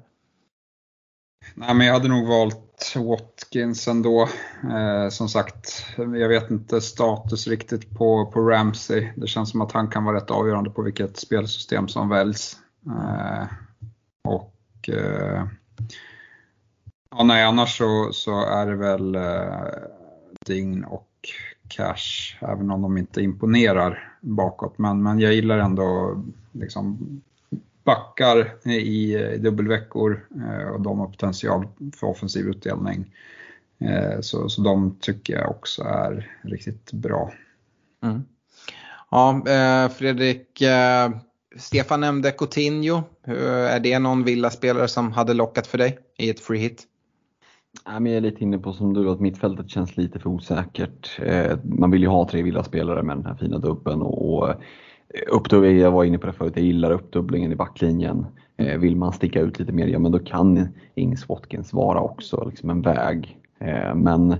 Nej, men jag hade nog valt Watkins ändå. Eh, som sagt, jag vet inte status riktigt på, på Ramsey. Det känns som att han kan vara rätt avgörande på vilket spelsystem som väljs. Eh, och eh, ja, nej, annars så, så är det väl eh, Ding och Cash, även om de inte imponerar bakåt. Men, men jag gillar ändå liksom backar i, i dubbelveckor eh, och de har potential för offensiv utdelning. Eh, så, så de tycker jag också är riktigt bra. Mm. Ja, eh, Fredrik, eh, Stefan nämnde Coutinho. Är det någon villaspelare som hade lockat för dig i ett free hit? Jag är lite inne på som du att mittfältet känns lite för osäkert. Eh, man vill ju ha tre villaspelare med den här fina dubben och eh, Uppdubbling, jag var inne på det förut, jag gillar uppdubblingen i backlinjen. Eh, vill man sticka ut lite mer, ja men då kan Ings Watkins vara också liksom en väg. Men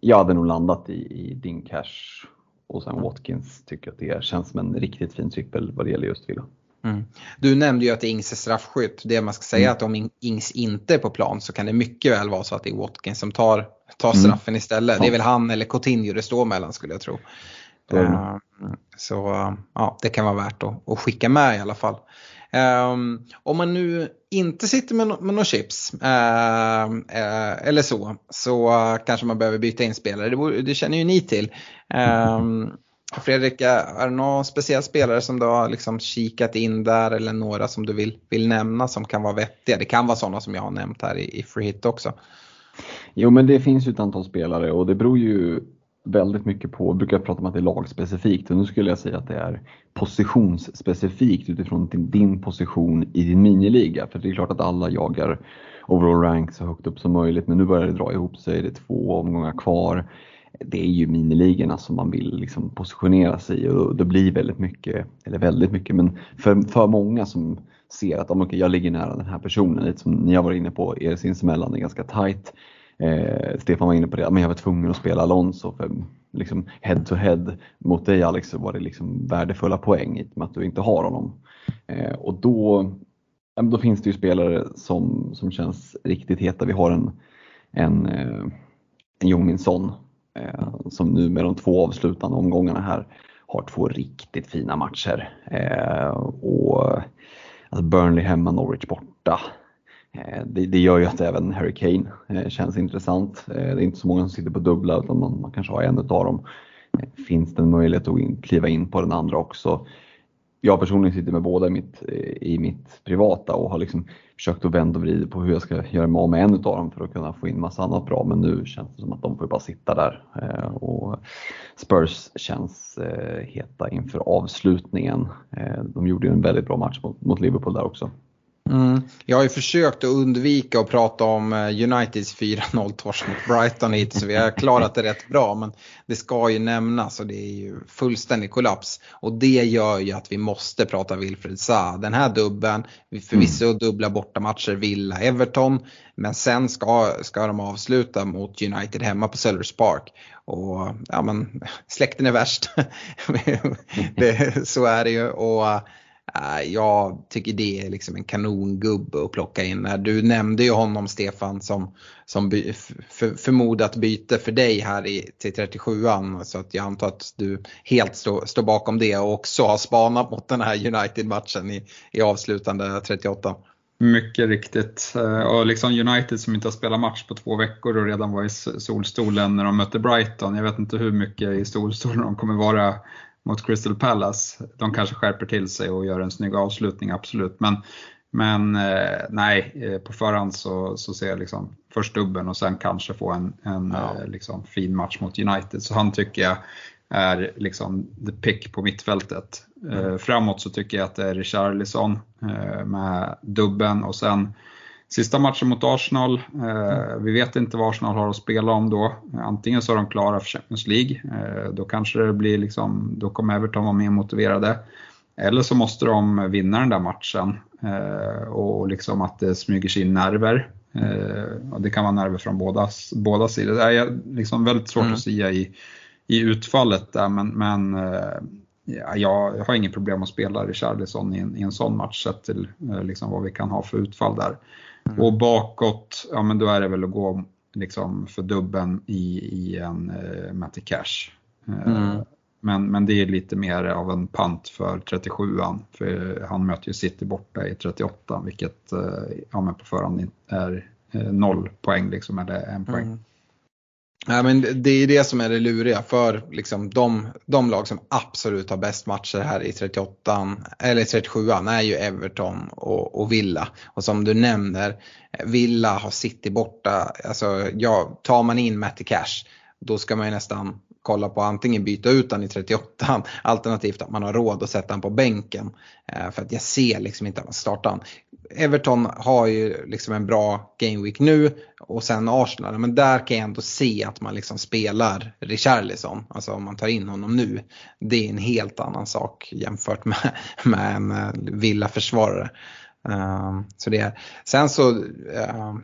jag hade nog landat i, i din cash och sen Watkins tycker att det känns som en riktigt fin trippel vad det gäller just Villa. Mm. Du nämnde ju att Ings är straffskytt. Det man ska säga är att om Ings inte är på plan så kan det mycket väl vara så att det är Watkins som tar, tar straffen istället. Det är väl han eller Coutinho det står mellan skulle jag tro. Så. Eh, Så ja, det kan vara värt att, att skicka med i alla fall. Um, om man nu inte sitter med, no- med några chips uh, uh, eller så, så uh, kanske man behöver byta in spelare. Det, det känner ju ni till. Um, Fredrik, är det någon speciell spelare som du har liksom kikat in där eller några som du vill, vill nämna som kan vara vettiga? Det kan vara sådana som jag har nämnt här i, i free hit också. Jo men det finns ju ett antal spelare och det beror ju väldigt mycket på, jag brukar prata om att det är lagspecifikt och nu skulle jag säga att det är positionsspecifikt utifrån din, din position i din miniliga. För det är klart att alla jagar overall rank så högt upp som möjligt men nu börjar det dra ihop sig, det är två omgångar kvar. Det är ju miniligorna som man vill liksom positionera sig i och det blir väldigt mycket, eller väldigt mycket, men för, för många som ser att okay, jag ligger nära den här personen, lite som ni har varit inne på, er sinsemellan är ganska tight. Eh, Stefan var inne på det, men jag var tvungen att spela Alonso för liksom head to head mot dig Alex så var det liksom värdefulla poäng i och med att du inte har honom. Eh, och då, då finns det ju spelare som, som känns riktigt heta. Vi har en, en, eh, en Jungmin Eh, som nu med de två avslutande omgångarna här har två riktigt fina matcher. Eh, och alltså Burnley hemma, Norwich borta. Eh, Det, det gör ju att även Harry Kane eh, känns intressant. Eh, Det är inte så många som sitter på dubbla utan man, man kanske har en utav dem. Eh, Finns det en möjlighet att in, kliva in på den andra också? Jag personligen sitter med båda i mitt, i mitt privata och har liksom försökt att vända och vrida på hur jag ska göra mig av med en utav dem för att kunna få in massa annat bra. Men nu känns det som att de får bara sitta där. Eh, och Spurs känns eh, heta inför avslutningen. Eh, de gjorde ju en väldigt bra match mot, mot Liverpool där också. Mm. Jag har ju försökt att undvika att prata om eh, Uniteds 4-0 torsk mot Brighton hit så vi har klarat det rätt bra men det ska ju nämnas och det är ju fullständig kollaps. Och det gör ju att vi måste prata Wilfred Zaha. Den här dubben, vi förvisso dubbla bortamatcher Villa-Everton men sen ska, ska de avsluta mot United hemma på Sellers Park. Och ja men släkten är värst. <laughs> det, så är det ju. Och Eh, jag tycker det är liksom en kanongubbe att plocka in. Eh, du nämnde ju honom Stefan som, som by, för, förmodat byte för dig här i, till 37an. Så att jag antar att du helt står, stå bakom det och också har spanat mot den här United-matchen i, i avslutande 38. Mycket riktigt. Eh, och liksom United som inte har spelat match på två veckor och redan var i solstolen när de mötte Brighton. Jag vet inte hur mycket i solstolen de kommer vara mot Crystal Palace. De kanske skärper till sig och gör en snygg avslutning, absolut. Men, men eh, nej, eh, på förhand så, så ser jag liksom först dubben och sen kanske få en, en Ja. eh, liksom fin match mot United. Så han tycker jag är liksom the pick på mittfältet. Eh, framåt så tycker jag att det är Richarlison med dubben och sen Sista matchen mot Arsenal, eh, vi vet inte vad Arsenal har att spela om då. Antingen så är de klara för Champions League, eh, då kanske det blir liksom, då kommer Everton vara mer motiverade. Eller så måste de vinna den där matchen eh, och liksom att det smyger sig in nerver. Eh, och det kan vara nerver från båda, båda sidor. Det är liksom väldigt svårt Mm. att säga i, i utfallet där men, men eh, ja, jag har inget problem att spela Richarlison i en, i en sån match sett till eh, liksom vad vi kan ha för utfall där. Och bakåt, ja men då är det väl att gå liksom för dubben i, i en eh, Matty Cash. Eh, Mm. men, men det är lite mer av en pant för 37an, för han möter ju City borta i 38 vilket eh, ja, men på förhand är eh, noll poäng liksom, eller en poäng. Mm. Ja, men det- är det som är det luriga för liksom, de, de lag som absolut har bäst matcher här i 38 eller 37an är ju Everton och, och Villa. Och som du nämner, Villa har City borta. Alltså, ja, tar man in Matty Cash då ska man ju nästan kolla på antingen byta ut han i 38 alternativt att man har råd att sätta han på bänken. Eh, för att jag ser liksom inte att man startar han. Everton har ju liksom en bra gameweek nu och sen Arsenal, men där kan jag ändå se att man liksom spelar Richarlison, alltså om man tar in honom nu. Det är en helt annan sak jämfört med, <laughs> med en eh, villaförsvarare. Um, så det är. Sen så, uh,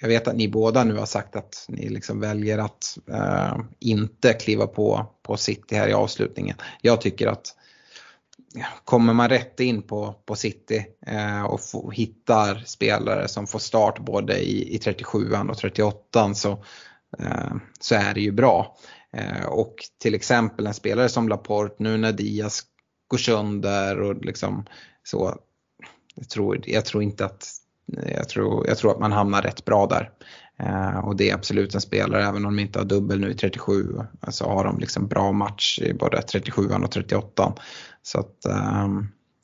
jag vet att ni båda nu har sagt att ni liksom väljer att eh, inte kliva på, på City här i avslutningen. Jag tycker att kommer man rätt in på, på City eh, och få, hittar spelare som får start både i, i 37an och 38an så, eh, så är det ju bra. Eh, och till exempel en spelare som Laporte nu när Diaz går sönder och liksom så. Jag tror, jag tror inte att jag tror, jag tror att man hamnar rätt bra där. Eh, och det är absolut en spelare, även om de inte har dubbel nu i 37, så alltså har de liksom bra match i både 37 och 38. Så att, eh,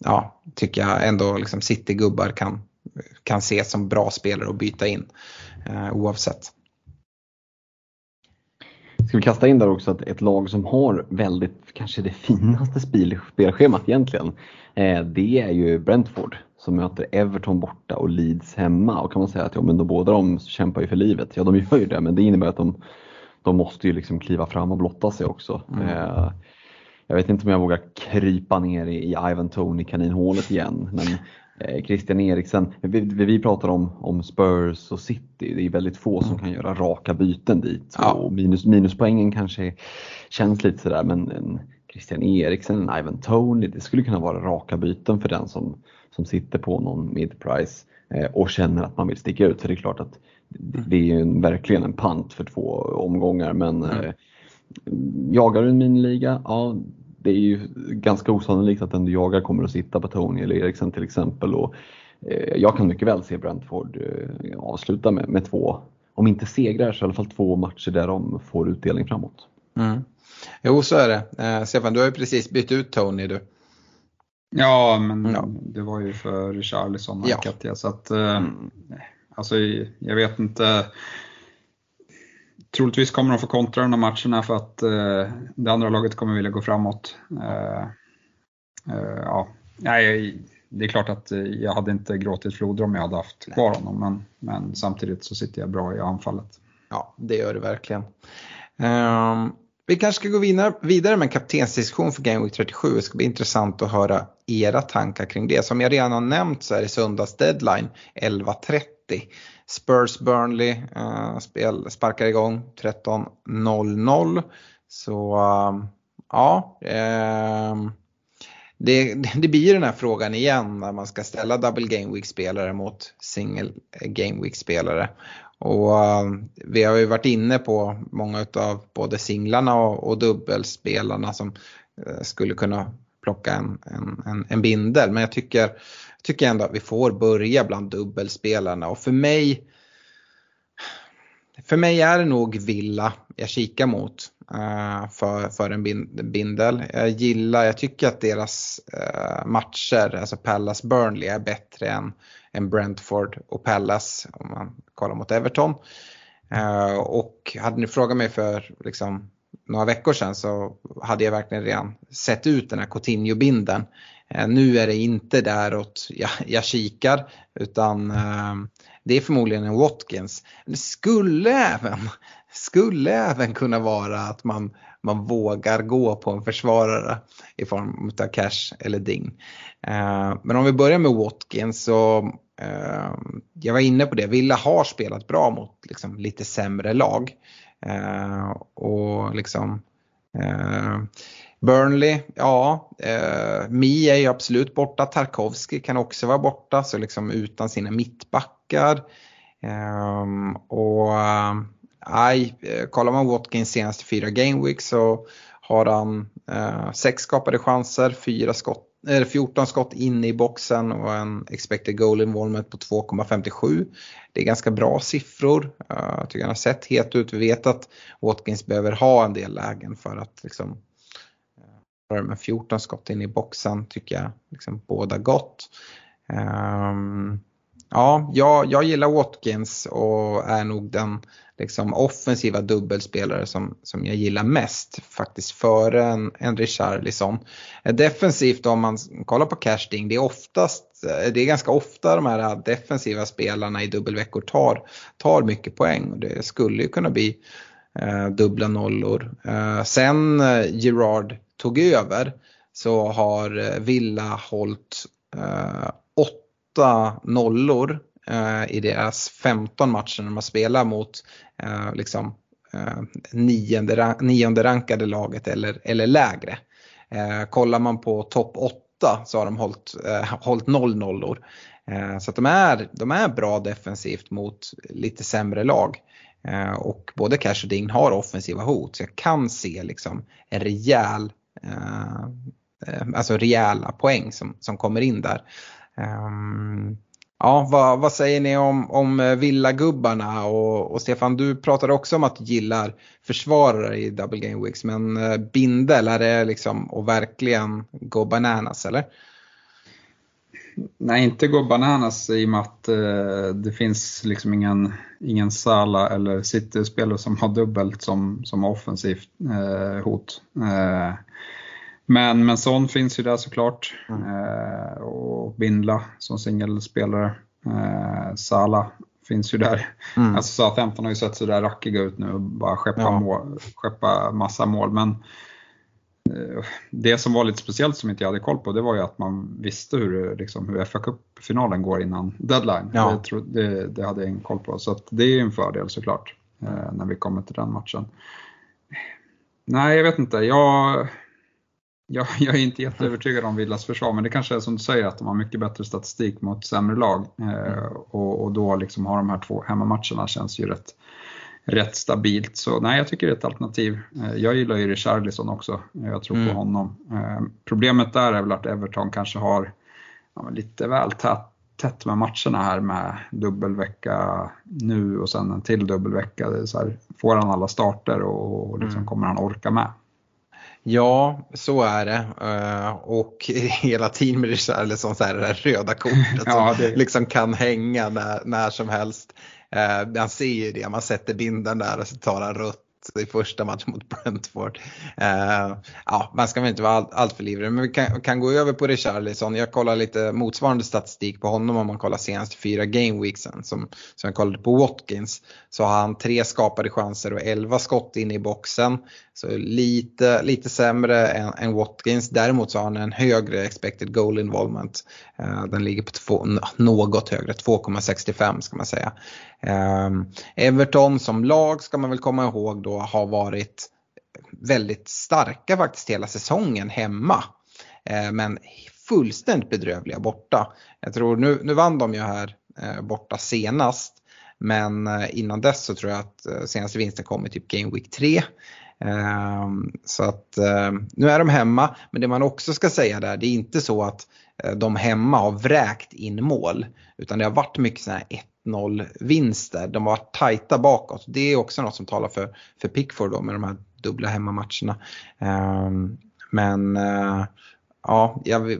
ja, tycker jag ändå liksom City-gubbar kan, kan ses som bra spelare att byta in eh, oavsett. Ska vi kasta in där också att ett lag som har väldigt, kanske det finaste spelschemat egentligen, eh, det är ju Brentford som möter Everton borta och Leeds hemma. Och kan man säga att ja, men de, båda de kämpar ju för livet. Ja, de gör ju det, men det innebär att de, de måste ju liksom kliva fram och blotta sig också. Mm. Eh, jag vet inte om jag vågar krypa ner i, i Ivan Tony kaninhålet igen. Men eh, Christian Eriksen, vi, vi pratar om, om Spurs och City. Det är väldigt få som mm. kan göra raka byten dit. Ja. Och minus, minuspoängen kanske känns lite sådär men en Christian Eriksen, en Ivan Tony, det skulle kunna vara raka byten för den som, som sitter på någon mid-price eh, och känner att man vill sticka ut. Så det är klart att det är ju verkligen en pant för två omgångar men mm. eh, jagar du en miniliga, ja det är ju ganska osannolikt att den du jagar kommer att sitta på Tony eller Eriksen till exempel. Och, eh, jag kan mycket väl se Brentford avsluta med, med två, om inte segrar så i alla fall två matcher där de får utdelning framåt. Mm. Jo så är det. Eh, Stefan, du har ju precis bytt ut Tony du. Ja, men ja. det var ju för Charlison och ja. Katja så att eh, mm. alltså jag vet inte. Troligtvis kommer de få kontra de här matcherna för att eh, det andra laget kommer vilja gå framåt. Eh, eh, ja, nej, det är klart att jag hade inte gråtit floder om jag hade haft kvar honom, men, men samtidigt så sitter jag bra i anfallet. Ja, det gör du verkligen. Um, vi kanske ska gå vidare med en kaptensdiskussion för Game Week 37. Det ska bli intressant att höra era tankar kring det. Som jag redan har nämnt så är det söndags deadline 11.30. Spurs Burnley uh, spel, sparkar igång 13.00. Så uh, ja, uh, det, <laughs> det blir den här frågan igen när man ska ställa double game week spelare mot single game week spelare. Och uh, vi har ju varit inne på många av både singlarna och, och dubbelspelarna som uh, skulle kunna plocka en, en, en, en, bindel. Men jag tycker, tycker ändå att vi får börja bland dubbelspelarna och för mig för mig är det nog Villa jag kikar mot Eh, för, för en bindel. Jag gillar, jag tycker att deras eh, matcher, alltså Pallas Burnley är bättre än, än Brentford och Pallas om man kollar mot Everton. Eh, och hade ni frågat mig för liksom, några veckor sedan så hade jag verkligen redan sett ut den här Coutinho-binden. nu är det inte däråt jag, jag kikar utan det är förmodligen en Watkins. Men det skulle även, skulle även kunna vara att man, man vågar gå på en försvarare i form av Cash eller Ding. Eh, men om vi börjar med Watkins så eh, jag var inne på det, Villa har spelat bra mot liksom, lite sämre lag. Eh, och liksom Burnley, ja, eh, Mi är ju absolut borta, Tarkovski kan också vara borta, så liksom utan sina mittbackar. Ehm, eh, och nej, eh, kollar man Watkins senaste fyra gameweeks så har han eh, sex skapade chanser, fyra skott, eh, 14 skott inne i boxen och en expected goal involvement på 2,57. Det är ganska bra siffror. Eh, jag tycker han har sett het ut. Vi vet att Watkins behöver ha en del lägen för att liksom, med 14 skott in i boxen tycker jag liksom båda gott. Um, ja, jag, jag gillar Watkins och är nog den liksom, offensiva dubbelspelare som, som jag gillar mest faktiskt före en, en Richarlison. Eh, defensivt om man kollar på casting, det är oftast eh, det är ganska ofta de här eh, defensiva spelarna i dubbelveckor tar, tar mycket poäng och det skulle ju kunna bli eh, dubbla nollor. Eh, sen eh, Gerard tog över så har eh, Villa hållit eh, åtta nollor eh, i deras 15 matcher när man spelar mot eh, liksom, eh, nionde, nionde rankade laget eller, eller lägre. Eh, kollar man på topp 8 så har de hållit, eh, hållit noll nollor. Eh, så att de är, de är bra defensivt mot lite sämre lag. Eh, och både Cash och Ding har offensiva hot så jag kan se liksom en rejäl, Eh, eh, alltså rejäla poäng som, som kommer in där. Ehm, ja, vad, vad, säger ni om, om villagubbarna och, och Stefan du pratade också om att du gillar försvarare i Double Game Weeks men eh, Bindel är det liksom att verkligen gå bananas eller? Nej, inte gå bananas i och med att eh, det finns liksom ingen, ingen Sala eller City-spelare som har dubbelt som, som offensivt eh, hot. Eh, men, men Son finns ju där såklart. Mm. Eh, och Bindla som singelspelare. Eh, Sala finns ju där. Mm. Alltså Southampton har ju sett sådär rackiga ut nu och bara skeppa, ja. mål, skeppa massa mål. Men det som var lite speciellt som inte jag hade koll på det var ju att man visste hur, liksom, hur fa Cup-finalen går innan deadline. Ja. Det, det, det, hade jag ingen koll på så det är en fördel såklart eh, när vi kommer till den matchen. Nej, jag vet inte. Jag, jag, jag är inte jätteövertygad om Villas försvar men det kanske är som du säger att de har mycket bättre statistik mot sämre lag eh, och, och, då liksom har de här två hemmamatcherna känns ju rätt rätt stabilt. Så nej, jag tycker det är ett alternativ. Eh, jag gillar ju Richarlison också. Jag tror mm. på honom. Eh, problemet där är väl att Everton kanske har ja, lite väl tätt, tätt med matcherna här med dubbelvecka nu och sen en till dubbelvecka. Här, får han alla starter och liksom mm. kommer han orka med? Ja, så är det. Uh, och <laughs> hela tiden med Richarlison så är det där röda kortet <laughs> ja, det... som liksom kan hänga när, när som helst. Eh, man ser ju det, man sätter binden där och så tar han rött i första matchen mot Brentford. Eh, ja, man ska väl inte vara allt, allt för livrig, men vi kan, kan gå över på Richarlison. Jag kollar lite motsvarande statistik på honom om man kollar senaste fyra gameweeksen som, som jag kollade på Watkins. Så har han tre skapade chanser och elva skott in i boxen. Så lite, lite sämre än, än Watkins. Däremot så har han en högre expected goal involvement. Eh, den ligger på två, något högre, 2,65 ska man säga. Ehm, Everton som lag ska man väl komma ihåg då har varit väldigt starka faktiskt hela säsongen hemma. Eh, men fullständigt bedrövliga borta. Jag tror nu, nu vann de ju här eh, borta senast. Men innan dess så tror jag att senaste vinsten kom i typ Game Week 3. Ehm, så att nu är de hemma, men det man också ska säga där, det är inte så att Eh, de hemma har vräkt in mål. Utan det har varit mycket sådana här 1-0 vinster. De har varit tajta bakåt. Det är också något som talar för, för Pickford då med de här dubbla hemmamatcherna. Ehm, men eh, ja, jag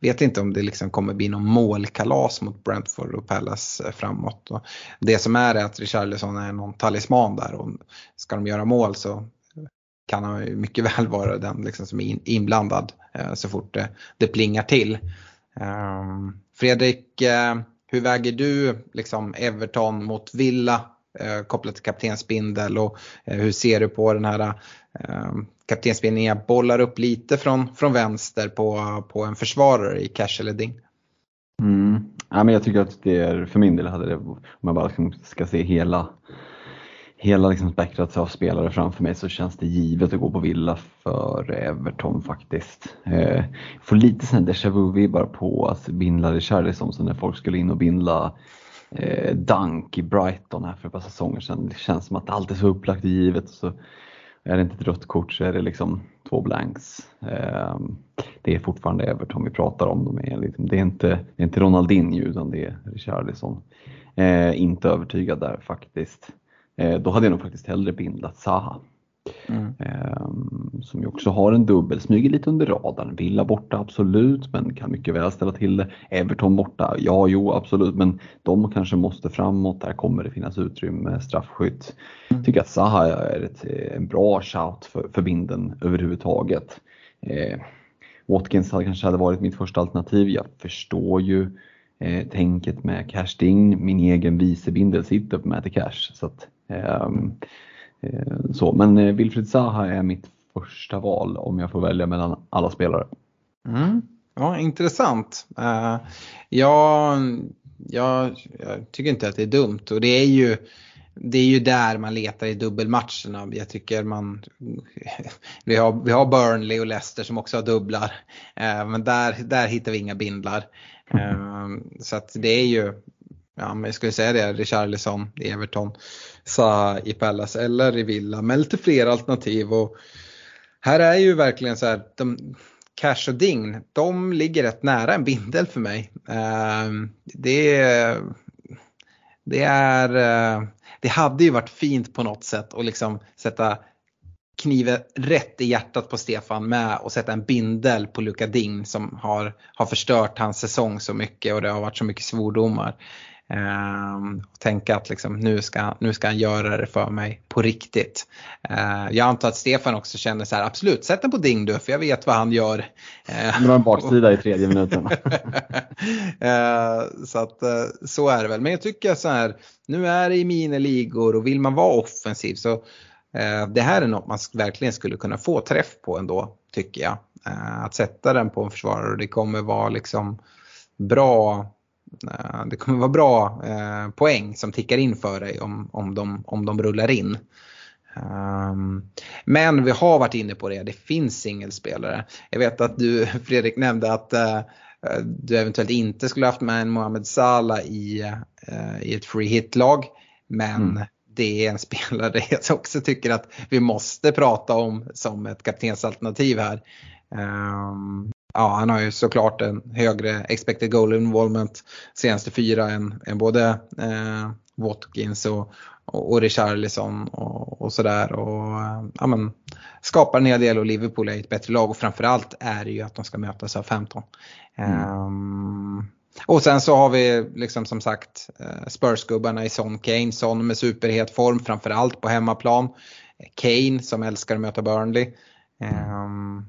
vet inte om det liksom kommer bli någon målkalas mot Brentford och Palace eh, framåt. framåt. det som är är att Richarlison är någon talisman där och ska de göra mål så kan han mycket <laughs> väl vara den liksom som är inblandad Eh, så fort det, det plingar till. Ehm, Fredrik, eh, hur väger du liksom Everton mot Villa eh, kopplat till kaptensbindel och hur ser du på den här ehm, kaptensbindeln? Jag bollar upp lite från, från vänster på, på en försvarare i Cash eller Ding. Mm. Ja, men jag tycker att det är, för min del hade det, om man bara ska se hela hela liksom spektrat av spelare framför mig så känns det givet att gå på Villa för Everton faktiskt. Eh, får lite sån déjà vu-vibbar på att bindla Richarlison som när folk skulle in och bindla eh, Dunk i Brighton här för ett par säsonger sedan. Det känns som att allt är så upplagt och givet. Så är det inte ett rött kort så är det liksom två blanks. Eh, det är fortfarande Everton vi pratar om. De är liksom, det, är inte, det är inte Ronaldinho utan det är Richarlison. Eh, inte övertygad där faktiskt. Eh, då hade jag nog faktiskt hellre bindlat Zaha. Mm. Ehm, som ju också har en dubbel, smyger lite under radarn. Villa borta absolut, men kan mycket väl ställa till det. Everton borta, ja jo absolut, men de kanske måste framåt. Där kommer det finnas utrymme, straffskytt. Mm. Tycker att Zaha är ett, en bra shout för, för binden överhuvudtaget. Eh, Watkins hade, kanske hade varit mitt första alternativ. Jag förstår ju eh, tänket med Cash Ding. Min egen vicebindel sitter på Mäter Cash. Så att, ehm, eh, så, men eh, Wilfried Zaha är mitt första val om jag får välja mellan alla spelare. Mm. Ja, intressant. Eh, uh, ja, jag, jag, tycker inte att det är dumt och det är ju det är ju där man letar i dubbelmatcherna. Jag tycker man, <laughs> vi har, vi har Burnley och Leicester som också har dubblar. Eh, men där, där hittar vi inga bindlar. Ehm, så att det är ju, ja, men jag skulle säga det, Richarlison i Everton, Saha i Palace eller i Villa, med lite fler alternativ. Och här är ju verkligen så här, de, Cash och Dign, de ligger rätt nära en bindel för mig. Ehm, det, det är, eh, det hade ju varit fint på något sätt att liksom sätta kniven rätt i hjärtat på Stefan med och sätta en bindel på Luka Ding som har, har förstört hans säsong så mycket och det har varit så mycket svordomar. Uh, och tänka att liksom, nu, ska, nu ska han göra det för mig på riktigt. Uh, jag antar att Stefan också känner så här, absolut sätt den på Ding du för jag vet vad han gör. Uh, det var en baksida i tredje minuten. uh, <laughs> så att så är det väl. Men jag tycker så här, nu är det i miniligor och vill man vara offensiv så Eh, det här är något man verkligen skulle kunna få träff på ändå tycker jag. Eh, att sätta den på en försvarare och det kommer vara liksom bra eh, det kommer vara bra poäng som tickar in för dig om, om, de, om de rullar in. Um, men vi har varit inne på det, det finns singelspelare. Jag vet att du <laughs> Fredrik nämnde att uh, du eventuellt inte skulle haft med en Mohamed Salah i, uh, i ett free hit-lag. Men mm det är en spelare jag <laughs> också tycker att vi måste prata om som ett kaptensalternativ här. Um, ja, han har ju såklart en högre expected goal involvement senaste fyra än, än både eh, Watkins och, och, och Richarlison och, och sådär. Och, ja, men, skapar en hel del och Liverpool är ett bättre lag och framförallt är det ju att de ska mötas av 15. Mm. Um, och sen så har vi liksom som sagt eh, Spurs-gubbarna i Son Kane. Son med superhet form framförallt på hemmaplan. Kane som älskar att möta Burnley. Um,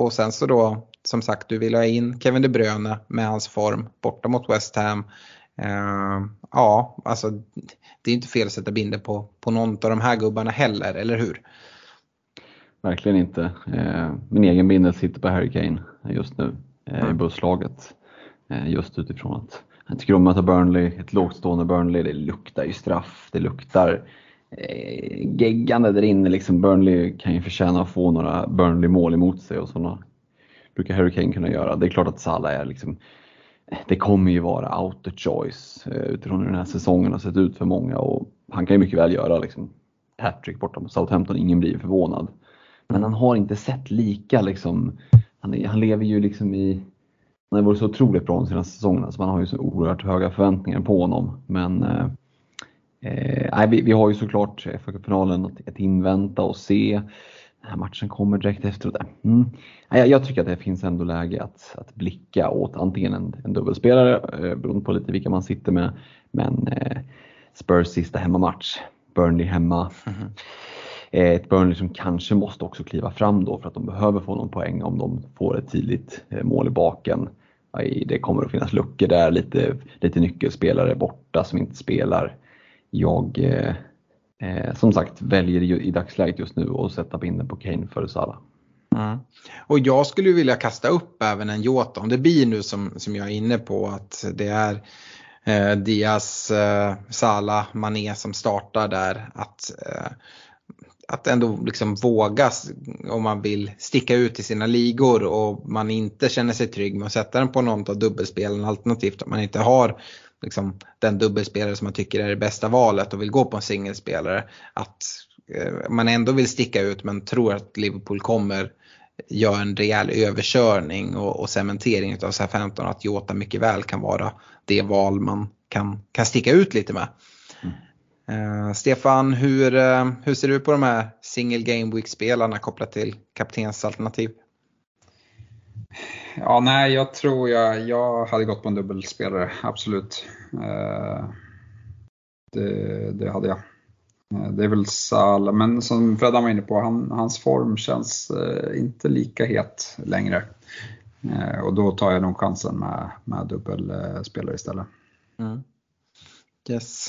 och sen så då som sagt, du vill ha in Kevin De Bruyne med hans form borta mot West Ham. Uh, ja, alltså det är inte fel att sätta binder på, på någon av de här gubbarna heller, eller hur? Verkligen inte. Uh, min egen bindel sitter på Harry Kane just nu uh, mm. i busslaget. Eh, just utifrån att jag tycker om att möta Burnley, ett lågstående Burnley, det luktar ju straff, det luktar eh, geggande där inne. Liksom Burnley kan ju förtjäna att få några Burnley-mål emot sig och sådana brukar Harry Kane kunna göra. Det är klart att Salah är liksom, eh, det kommer ju vara out of choice eh, utifrån hur den här säsongen har sett ut för många och han kan ju mycket väl göra liksom hattrick borta mot Southampton, ingen blir förvånad. Men han har inte sett lika liksom, han, han lever ju liksom i, han har varit så otroligt bra de senaste säsongerna så man har ju så oerhört höga förväntningar på honom. Men eh, eh, vi, vi har ju såklart fa finalen att, att invänta och se den här matchen kommer direkt efteråt. Mm. Jag, jag tycker att det finns ändå läge att, att blicka åt antingen en, en dubbelspelare, eh, beroende på lite vilka man sitter med, men eh, Spurs sista hemmamatch, Burnley hemma. Mm. ett Burnley som kanske måste också kliva fram då för att de behöver få någon poäng om de får ett tidigt eh, mål i baken. Det kommer att finnas luckor där, lite, lite nyckelspelare borta som inte spelar. Jag eh, eh som sagt väljer ju i dagsläget just nu att sätta binden på Kane före Salah. Mm. Och jag skulle vilja kasta upp även en Jota. Om det blir nu som, som jag är inne på att det är eh, Diaz, eh, Salah, Mané som startar där. Att, eh, att ändå liksom våga om man vill sticka ut i sina ligor och man inte känner sig trygg med att sätta den på någon av dubbelspelen alternativt att man inte har liksom, den dubbelspelare som man tycker är det bästa valet och vill gå på en singelspelare. Att eh, man ändå vill sticka ut men tror att Liverpool kommer göra en rejäl överkörning och, och cementering av SA-15 att Jota mycket väl kan vara det val man kan, kan sticka ut lite med. Mm. Uh, Stefan, hur, uh, hur ser du på de här single game week spelarna kopplat till kaptensalternativ? Ja, nej, jag tror jag, jag hade gått på en dubbelspelare, absolut. Eh, det, det hade jag. Eh, det är väl Sala, men som Freddan var inne på, han, hans form känns eh, inte lika het längre. Och då tar jag nog chansen med, med dubbelspelare istället. Mm. Yes.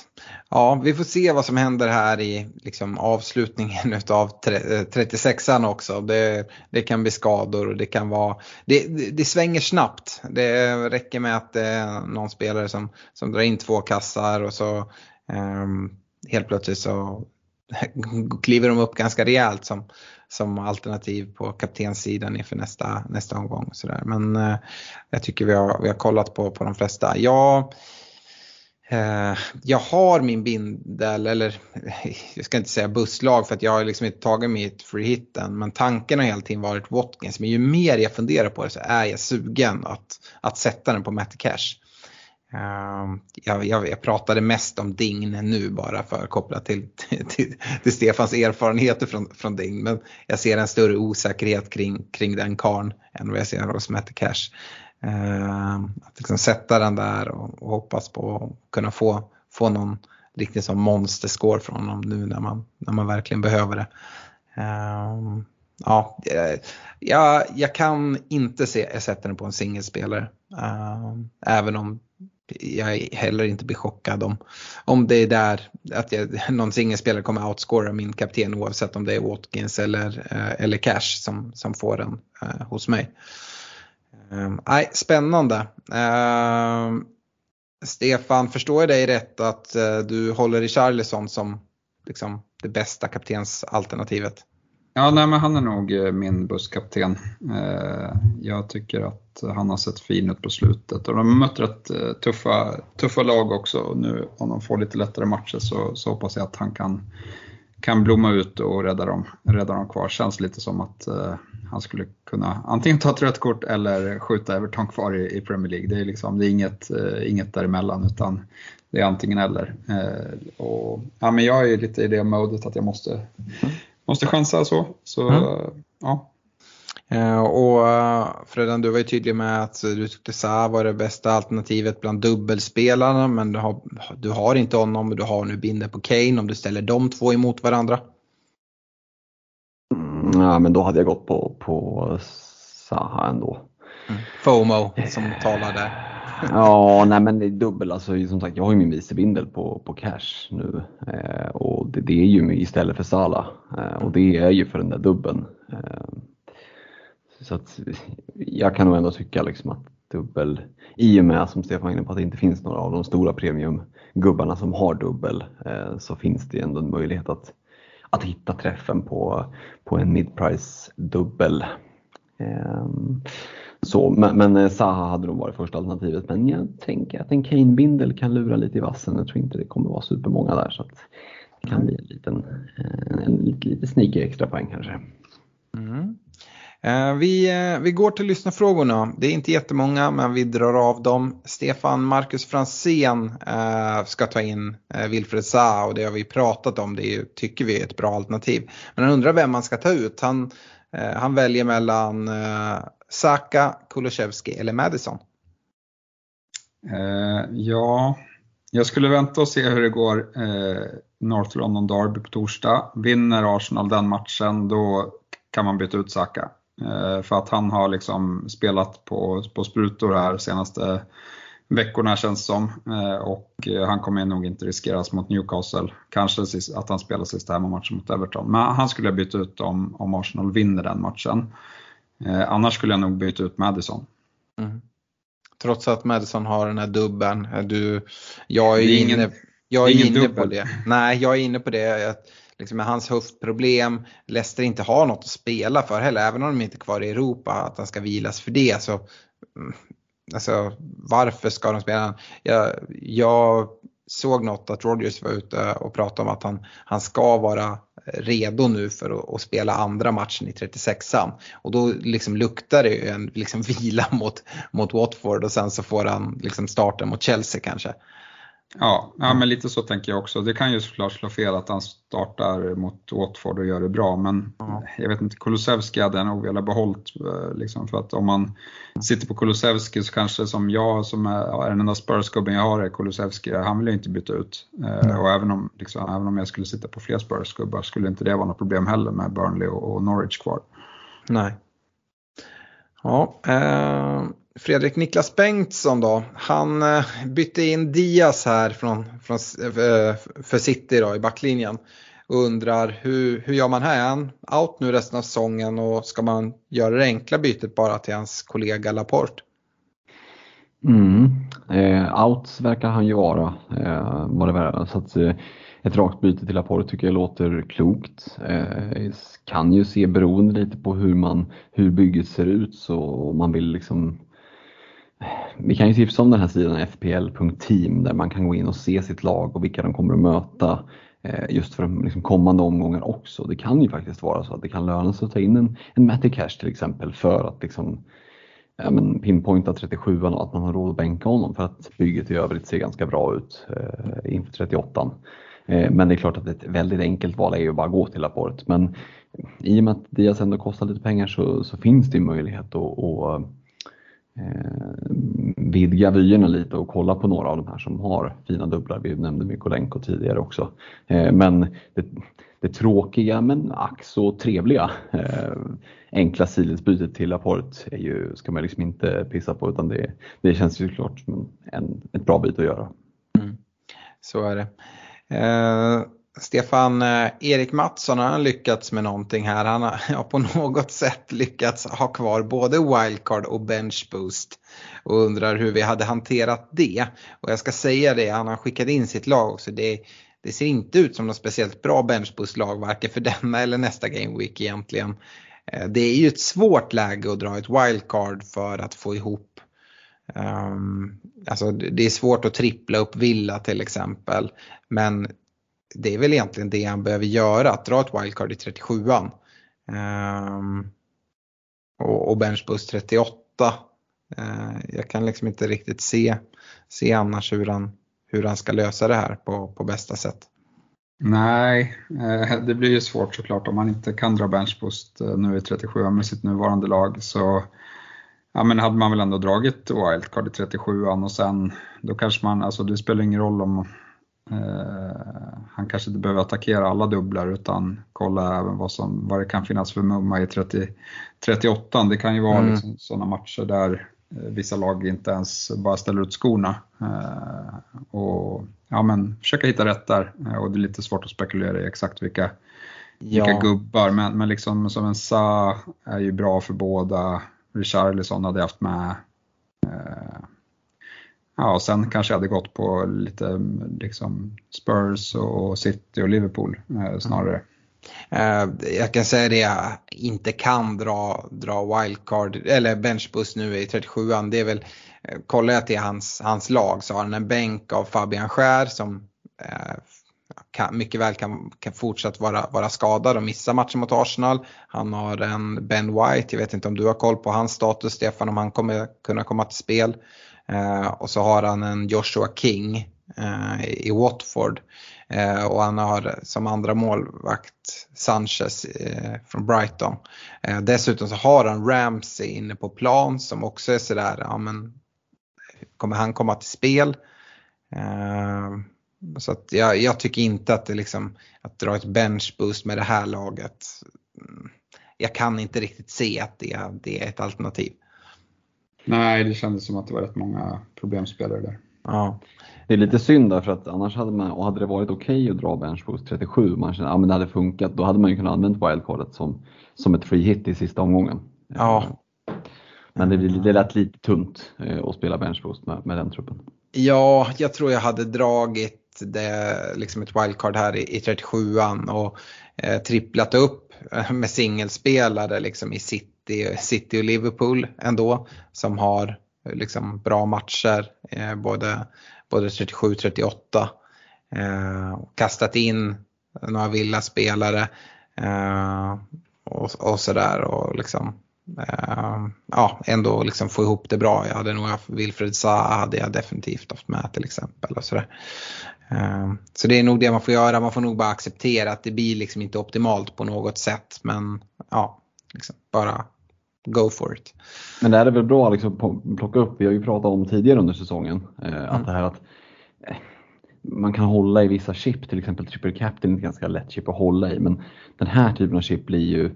Ja, vi får se vad som händer här i liksom, avslutningen <laughs> av 36an eh, också. Det, det, kan bli skador och det kan vara, det, det, det, svänger snabbt. Det räcker med att det är någon spelare som, som drar in två kassar och så um, helt plötsligt så <laughs> kliver de upp ganska rejält som, som alternativ på kaptenssidan inför nästa, nästa omgång. Så där. Men uh, jag tycker vi har, vi har kollat på, på de flesta. Jag Eh, jag har min bindel, eller <laughs> jag ska inte säga busslag för att jag har liksom inte tagit mitt free hit än. Men tanken har hela tiden varit Watkins. Men ju mer jag funderar på det så är jag sugen att, att sätta den på Matty Cash. Uh, jag, jag, jag, pratade mest om Dign nu bara för kopplat till, <laughs> till, till, Stefans erfarenheter från, från Dign. Men jag ser en större osäkerhet kring, kring den karn än vad jag ser hos Matty Cash. Ehm, att liksom sätta den där och, och, hoppas på att kunna få, få någon riktigt som monsterscore från honom nu när man, när man verkligen behöver det. Ehm, ja, eh, jag, jag kan inte se jag sätter den på en singelspelare. Ehm, även om jag heller inte blir chockad om, om det är där att jag, <laughs> någon singelspelare kommer outscora min kapten oavsett om det är Watkins eller, eh, eller Cash som, som får den eh, hos mig. Eh, nej, spännande. Eh, Stefan, förstår jag dig rätt att eh, du håller i Charlison som liksom, det bästa kaptensalternativet? Ja, nej, men han är nog eh, min busskapten. Eh, jag tycker att han har sett fin ut på slutet och de har mött rätt eh, tuffa, tuffa lag också. Nu om de får lite lättare matcher så, så hoppas jag att han kan, kan blomma ut och rädda dem, rädda dem kvar. Känns lite som att han skulle kunna antingen ta ett rött kort eller skjuta Everton kvar i, i Premier League. Det är, liksom, det är inget, inget däremellan utan det är antingen eller. och, ja, men jag är lite i det modet att jag måste måste chansa så. så mm. ja. Eh, och eh, Fredan, du var ju tydlig med att du tyckte Sa var det bästa alternativet bland dubbelspelarna men du har, du har inte honom och du har nu binder på Kane om du ställer de två emot varandra. Mm, ja men då hade jag gått på, på Saha ändå. Mm. FOMO som talar där. ja, nej men det är dubbel. Alltså, som sagt, jag har ju min vicebindel på, på cash nu eh, och det, det, är ju istället för Sala eh, och det är ju för den där dubben. Eh, så att jag kan nog ändå tycka liksom att dubbel, i och med som Stefan var inne på att det inte finns några av de stora premiumgubbarna som har dubbel eh, så finns det ändå en möjlighet att, att hitta träffen på, på en midprice dubbel. Eh, så, men, men eh, Zaha hade nog varit första alternativet. Men jag tänker att en Kane-bindel kan lura lite i vassen. Jag tror inte det kommer vara supermånga där. Så det kan bli en liten eh, en, lite, lite sneaky extra poäng kanske. Mm. Eh, vi, eh, vi går till lyssnarfrågorna. Det är inte jättemånga men vi drar av dem. Stefan Marcus Fransén eh, ska ta in Wilfred Zaha och det har vi pratat om. Det är, tycker vi är ett bra alternativ. Men han undrar vem man ska ta ut. Han, han väljer mellan Saka, Kulusevski eller Madison? Ja, jag skulle vänta och se hur det går North London Derby på torsdag. Vinner Arsenal den matchen då kan man byta ut Saka. Eh, för att han har liksom spelat på, på sprutor här senaste veckorna känns det som. Eh, och han kommer nog inte riskeras mot Newcastle. Kanske att han spelar sista hemmamatchen mot Everton. Men han skulle jag byta ut om, om Arsenal vinner den matchen. Eh, annars skulle jag nog byta ut Madison. Mm. Trots att Madison har den här dubben. Eh, du, jag är, är ingen, inne, jag är inne på det. Nej, jag är inne på det. Att, liksom med hans höftproblem, Leicester inte har något att spela för heller, även om de inte är kvar i Europa, att han ska vilas för det. Så, mm, alltså, varför ska de spela? Jag, jag såg något att Rogers var ute och pratade om att han, han ska vara redo nu för att, att spela andra matchen i 36an. Och då liksom luktar det ju en liksom vila mot, mot Watford och sen så får han liksom starten mot Chelsea kanske. Ja, ja, men lite så tänker jag också. Det kan ju såklart slå fel att han startar mot Watford och gör det bra, men ja. jag vet inte, Kulusevski hade jag nog velat behållit. Eh, liksom, för att om man sitter på Kulusevski så kanske som jag, som är, den enda Spurs-gubben jag har är Kulusevski, han vill jag inte byta ut. Mm. Och även om, liksom, även om jag skulle sitta på fler Spurs-gubbar skulle inte det vara något problem heller med Burnley och, och Norwich kvar. Nej. Ja, eh Fredrik Niklas Bengtsson då, han eh, bytte in Diaz här från, från, eh, för City då, i backlinjen och undrar hur, hur gör man här? Är han out nu resten av säsongen och ska man göra det enkla bytet bara till hans kollega Laporte? Mm. Eh, out verkar han ju vara. Eh, vad det Så att, eh, ett rakt byte till Laporte tycker jag låter klokt. Eh, kan ju se beroende lite på hur, man, hur bygget ser ut så om man vill liksom vi kan ju tipsa om den här sidan fpl.team där man kan gå in och se sitt lag och vilka de kommer att möta eh, just för de liksom kommande omgångar också. Det kan ju faktiskt vara så att det kan löna sig att ta in en, en Matty Cash till exempel för att liksom, ja, men pinpointa 37an och att man har råd att bänka honom för att bygget i övrigt ser ganska bra ut eh, inför 38 eh, Men det är klart att ett väldigt enkelt val är ju bara gå till Laporte. Men i och med att Diaz ändå kostar lite pengar så, så finns det ju möjlighet att, att Eh, vidga vyerna lite och kolla på några av de här som har fina dubblar. Vi nämnde Mykolenko tidigare också. Eh, men det, det tråkiga men ack så trevliga eh, enkla sidledsbytet till Laporte är ju, ska man liksom inte pissa på utan det, det känns ju klart som en, ett bra byte att göra. Mm. Så är det. Eh, Stefan, eh, Erik Mattsson har lyckats med någonting här. Han har <laughs> på något sätt lyckats ha kvar både wildcard och bench boost och undrar hur vi hade hanterat det. Och jag ska säga det, han har skickat in sitt lag också. Det, det ser inte ut som något speciellt bra bench boost lag varken för denna eller nästa game week egentligen. Eh, det är ju ett svårt läge att dra ett wildcard för att få ihop Um, alltså det är svårt att trippla upp Villa till exempel. Men det är väl egentligen det han behöver göra, att dra ett wildcard i 37an. Um, ehm, och, och benchbus 38. Uh, jag kan liksom inte riktigt se, se annars hur han, hur han ska lösa det här på, på bästa sätt. Nej, eh, det blir ju svårt såklart om man inte kan dra benchboost eh, nu i 37 med sitt nuvarande lag. Så ja, men hade man väl ändå dragit wildcard i 37an och sen då kanske man, alltså det spelar ingen roll om han kanske inte behöver attackera alla dubblar utan kolla även vad, som, vad det kan finnas för mumma i 30, 38. Det kan ju vara mm. liksom sådana matcher där eh, vissa lag inte ens bara ställer ut skorna. Eh, och ja, men försöka hitta rätt där och det är lite svårt att spekulera i exakt vilka, ja. vilka gubbar. Men, men liksom som en Sa är ju bra för båda. Richarlison hade jag haft med. Ja, och sen kanske jag hade gått på lite liksom Spurs och City och Liverpool eh, snarare. Eh, jag kan säga det jag inte kan dra, dra wildcard eller benchbus nu i 37an. Det är väl, eh, kollar jag till hans, hans lag så har han en bänk av Fabian Skär som eh, kan, mycket väl kan, kan fortsatt vara, vara skadad och missa matchen mot Arsenal. Han har en Ben White, jag vet inte om du har koll på hans status Stefan, om han kommer kunna komma till spel. Eh, och så har han en Joshua King eh, i Watford. Eh, och han har som andra målvakt Sanchez eh, från Brighton. Eh, dessutom så har han Ramsey inne på plan som också är sådär, ja men kommer han komma till spel? Eh, så att jag, jag, tycker inte att det liksom, att dra ett bench boost med det här laget, mm, jag kan inte riktigt se att det, det är ett alternativ. Nej, det kändes som att det var rätt många problemspelare där. Ja. Det är lite synd där för att annars hade man, och hade det varit okej okay att dra benchboost 37, man känner att ja, det hade funkat, då hade man ju kunnat använda wildcardet som, som ett free hit i sista omgången. Ja. Men det, det lät lite tunt eh, att spela benchboost med, med den truppen. Ja, jag tror jag hade dragit det, liksom ett wildcard här i, i 37an och eh, tripplat upp eh, med singelspelare liksom i City, City och Liverpool ändå som har eh, liksom bra matcher eh, både, både 37-38. Eh, kastat in några Villa-spelare eh, och, och sådär och liksom eh, ja, ändå liksom få ihop det bra. Jag hade nog haft Wilfred Zaha hade jag definitivt haft med till exempel. Och sådär. Eh, så det är nog det man får göra, man får nog bara acceptera att det blir liksom inte optimalt på något sätt men ja, liksom bara go for it. Men det är väl bra att liksom plocka upp, vi har ju pratat om tidigare under säsongen, eh, mm. att det här att eh, man kan hålla i vissa chip, till exempel triple captain är ett ganska lätt chip att hålla i, men den här typen av chip blir ju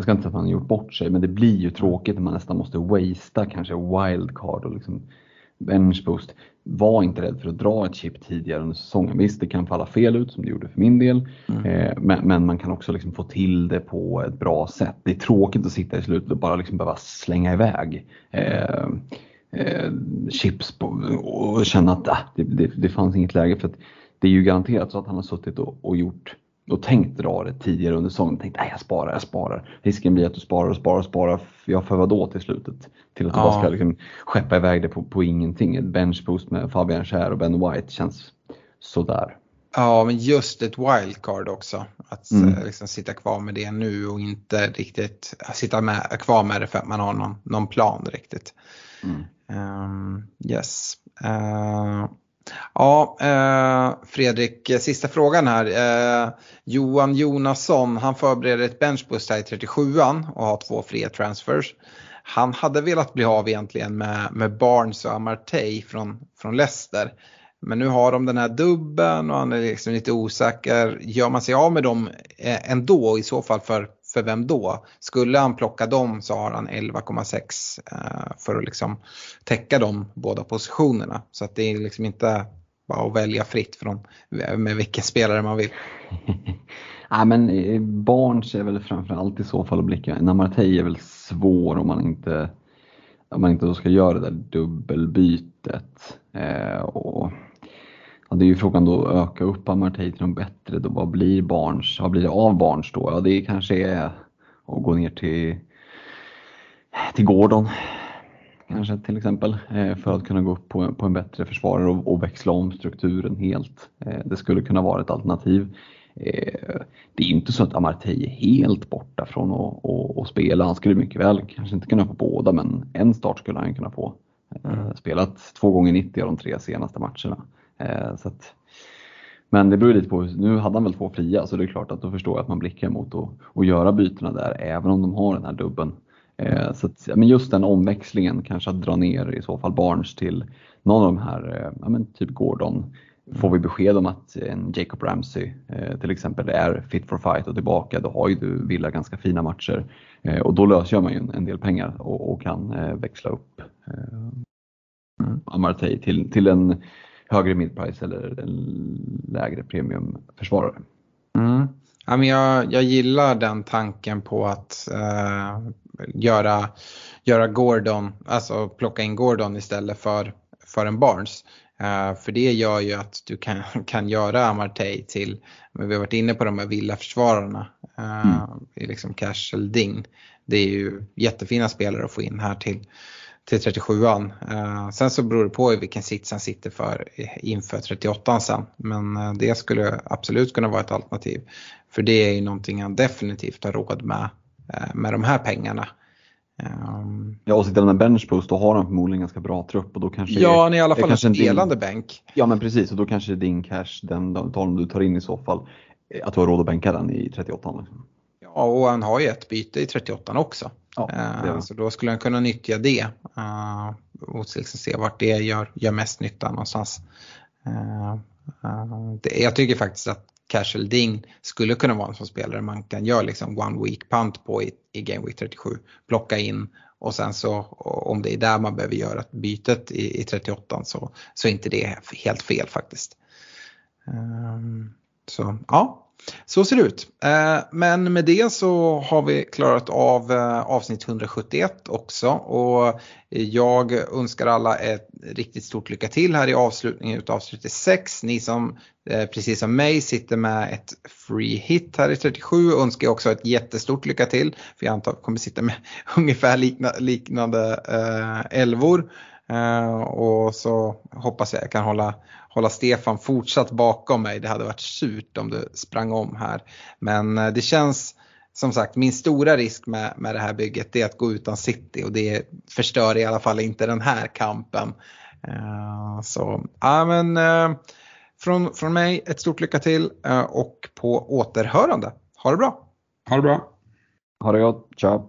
jag ska inte säga att man har gjort bort sig, men det blir ju tråkigt när man nästan måste wastea kanske wildcard och liksom benchboost. Var inte rädd för att dra ett chip tidigare under säsongen. Visst, det kan falla fel ut som det gjorde för min del, mm. eh, men, men, man kan också liksom få till det på ett bra sätt. Det är tråkigt att sitta i slutet och bara liksom behöva slänga iväg eh, eh, chips på, och känna att ah, det, det, det fanns inget läge. för att Det är ju garanterat så att han har suttit och, och gjort och tänkt dra det tidigare under säsongen. Tänkt att jag sparar, jag sparar. Risken blir att du sparar och sparar och sparar. Ja, för då till slutet? Till att du Ja. bara ska liksom skeppa iväg det på, på ingenting. Ett benchboost med Fabian Schär och Ben White känns sådär. Ja, men just ett wildcard också. Att Mm. eh, liksom sitta kvar med det nu och inte riktigt sitta med, kvar med det för att man har någon, någon plan riktigt. Mm. Ehm, yes. Eh, ja, eh, Fredrik, sista frågan här. Eh, Johan Jonasson, han förbereder ett benchboost här i 37an och har två fria transfers. Han hade velat bli av egentligen med, med Barnes och Amartey från, från Leicester. Men nu har de den här dubben och han är liksom lite osäker. Gör man sig av med dem eh, ändå i så fall för, för vem då? Skulle han plocka dem så har han 11,6 eh, för att liksom täcka de båda positionerna. Så att det är liksom inte bara att välja fritt från med vilken spelare man vill. <laughs> Nej men eh, Barnes är väl framförallt i så fall att blicka. Namartey är väl svår om man inte om man inte då ska göra det där dubbelbytet. Eh, och, ja, det är ju frågan då öka upp Amartey till något bättre. Då, vad blir Barnes? Vad blir det av Barnes då? Ja det kanske är att gå ner till, till Gordon. Kanske till exempel eh, för att kunna gå upp på, på en bättre försvarare och, och växla om strukturen helt. Eh, det skulle kunna vara ett alternativ. Eh, det är ju inte så att Amartey är helt borta från att, att, att spela. Han skulle mycket väl kanske inte kunna få båda men en start skulle han kunna få. Spelat två gånger 90 av de tre senaste matcherna. Eh, Så att, men det beror lite på, nu hade han väl två fria så det är klart att då förstår jag att man blickar mot att, att göra bytena där även om de har den här dubben. Eh, Så att, men just den omväxlingen, kanske att dra ner i så fall Barnes till någon av de här, eh, ja, men typ Gordon. Får vi besked om att en Jacob Ramsey till exempel är fit for fight och tillbaka, då har ju du Villa ganska fina matcher. Och då löser man ju en, del pengar och, och kan växla upp eh, Amartey till, till en högre midprice eller en lägre premiumförsvarare. Mm. Ja, men jag, jag gillar den tanken på att eh, göra, göra Gordon, alltså plocka in Gordon istället för, för en Barnes. Eh, för det gör ju att du kan, <laughs> kan göra Amartey till, vi har varit inne på de här villaförsvararna, eh, i liksom Cash eller Ding. Det är ju jättefina spelare att få in här till, till 37an. Eh, sen så beror det på i vilken sits han sitter för inför 38an sen. Men eh, det skulle absolut kunna vara ett alternativ. För det är ju någonting han definitivt har råd med, eh, med de här pengarna. Ehm, Ja, och sitter han med benchboost då har han förmodligen ganska bra trupp och då kanske ja, han är i alla fall en kanske din- spelande bänk. Ja men precis och då kanske din cash, den dagen du tar in i så fall, eh, att du har råd att bänka den i 38 liksom. Ja, och han har ju ett byte i 38 också. Ja, det. så då skulle han kunna nyttja det eh, och liksom se vart det gör, gör mest nytta någonstans. Eh, det, jag tycker faktiskt att Casual Ding skulle kunna vara en sån spelare man kan göra liksom one week punt på i, i Game Week 37. Plocka in och sen så om det är där man behöver göra bytet i, i 38 så, så är inte det helt fel faktiskt. Ehm, så ja, så ser det ut. Eh, men med det så har vi klarat av eh, avsnitt 171 också och jag önskar alla ett riktigt stort lycka till här i avslutningen av avsnitt 36. Ni som eh, precis som mig sitter med ett free hit här i 37 önskar jag också ett jättestort lycka till för jag antar att vi kommer sitta med <laughs> ungefär liknande älvor. elvor. Och så hoppas jag jag kan hålla, hålla Stefan fortsatt bakom mig. Det hade varit surt om du sprang om här. Men eh, det känns som sagt min stora risk med, med det här bygget är att gå utan City och det förstör i alla fall inte den här kampen. Eh, så ja men eh, från, från mig ett stort lycka till eh, och på återhörande. Ha det bra! Ha det bra. Ha det gott, ciao!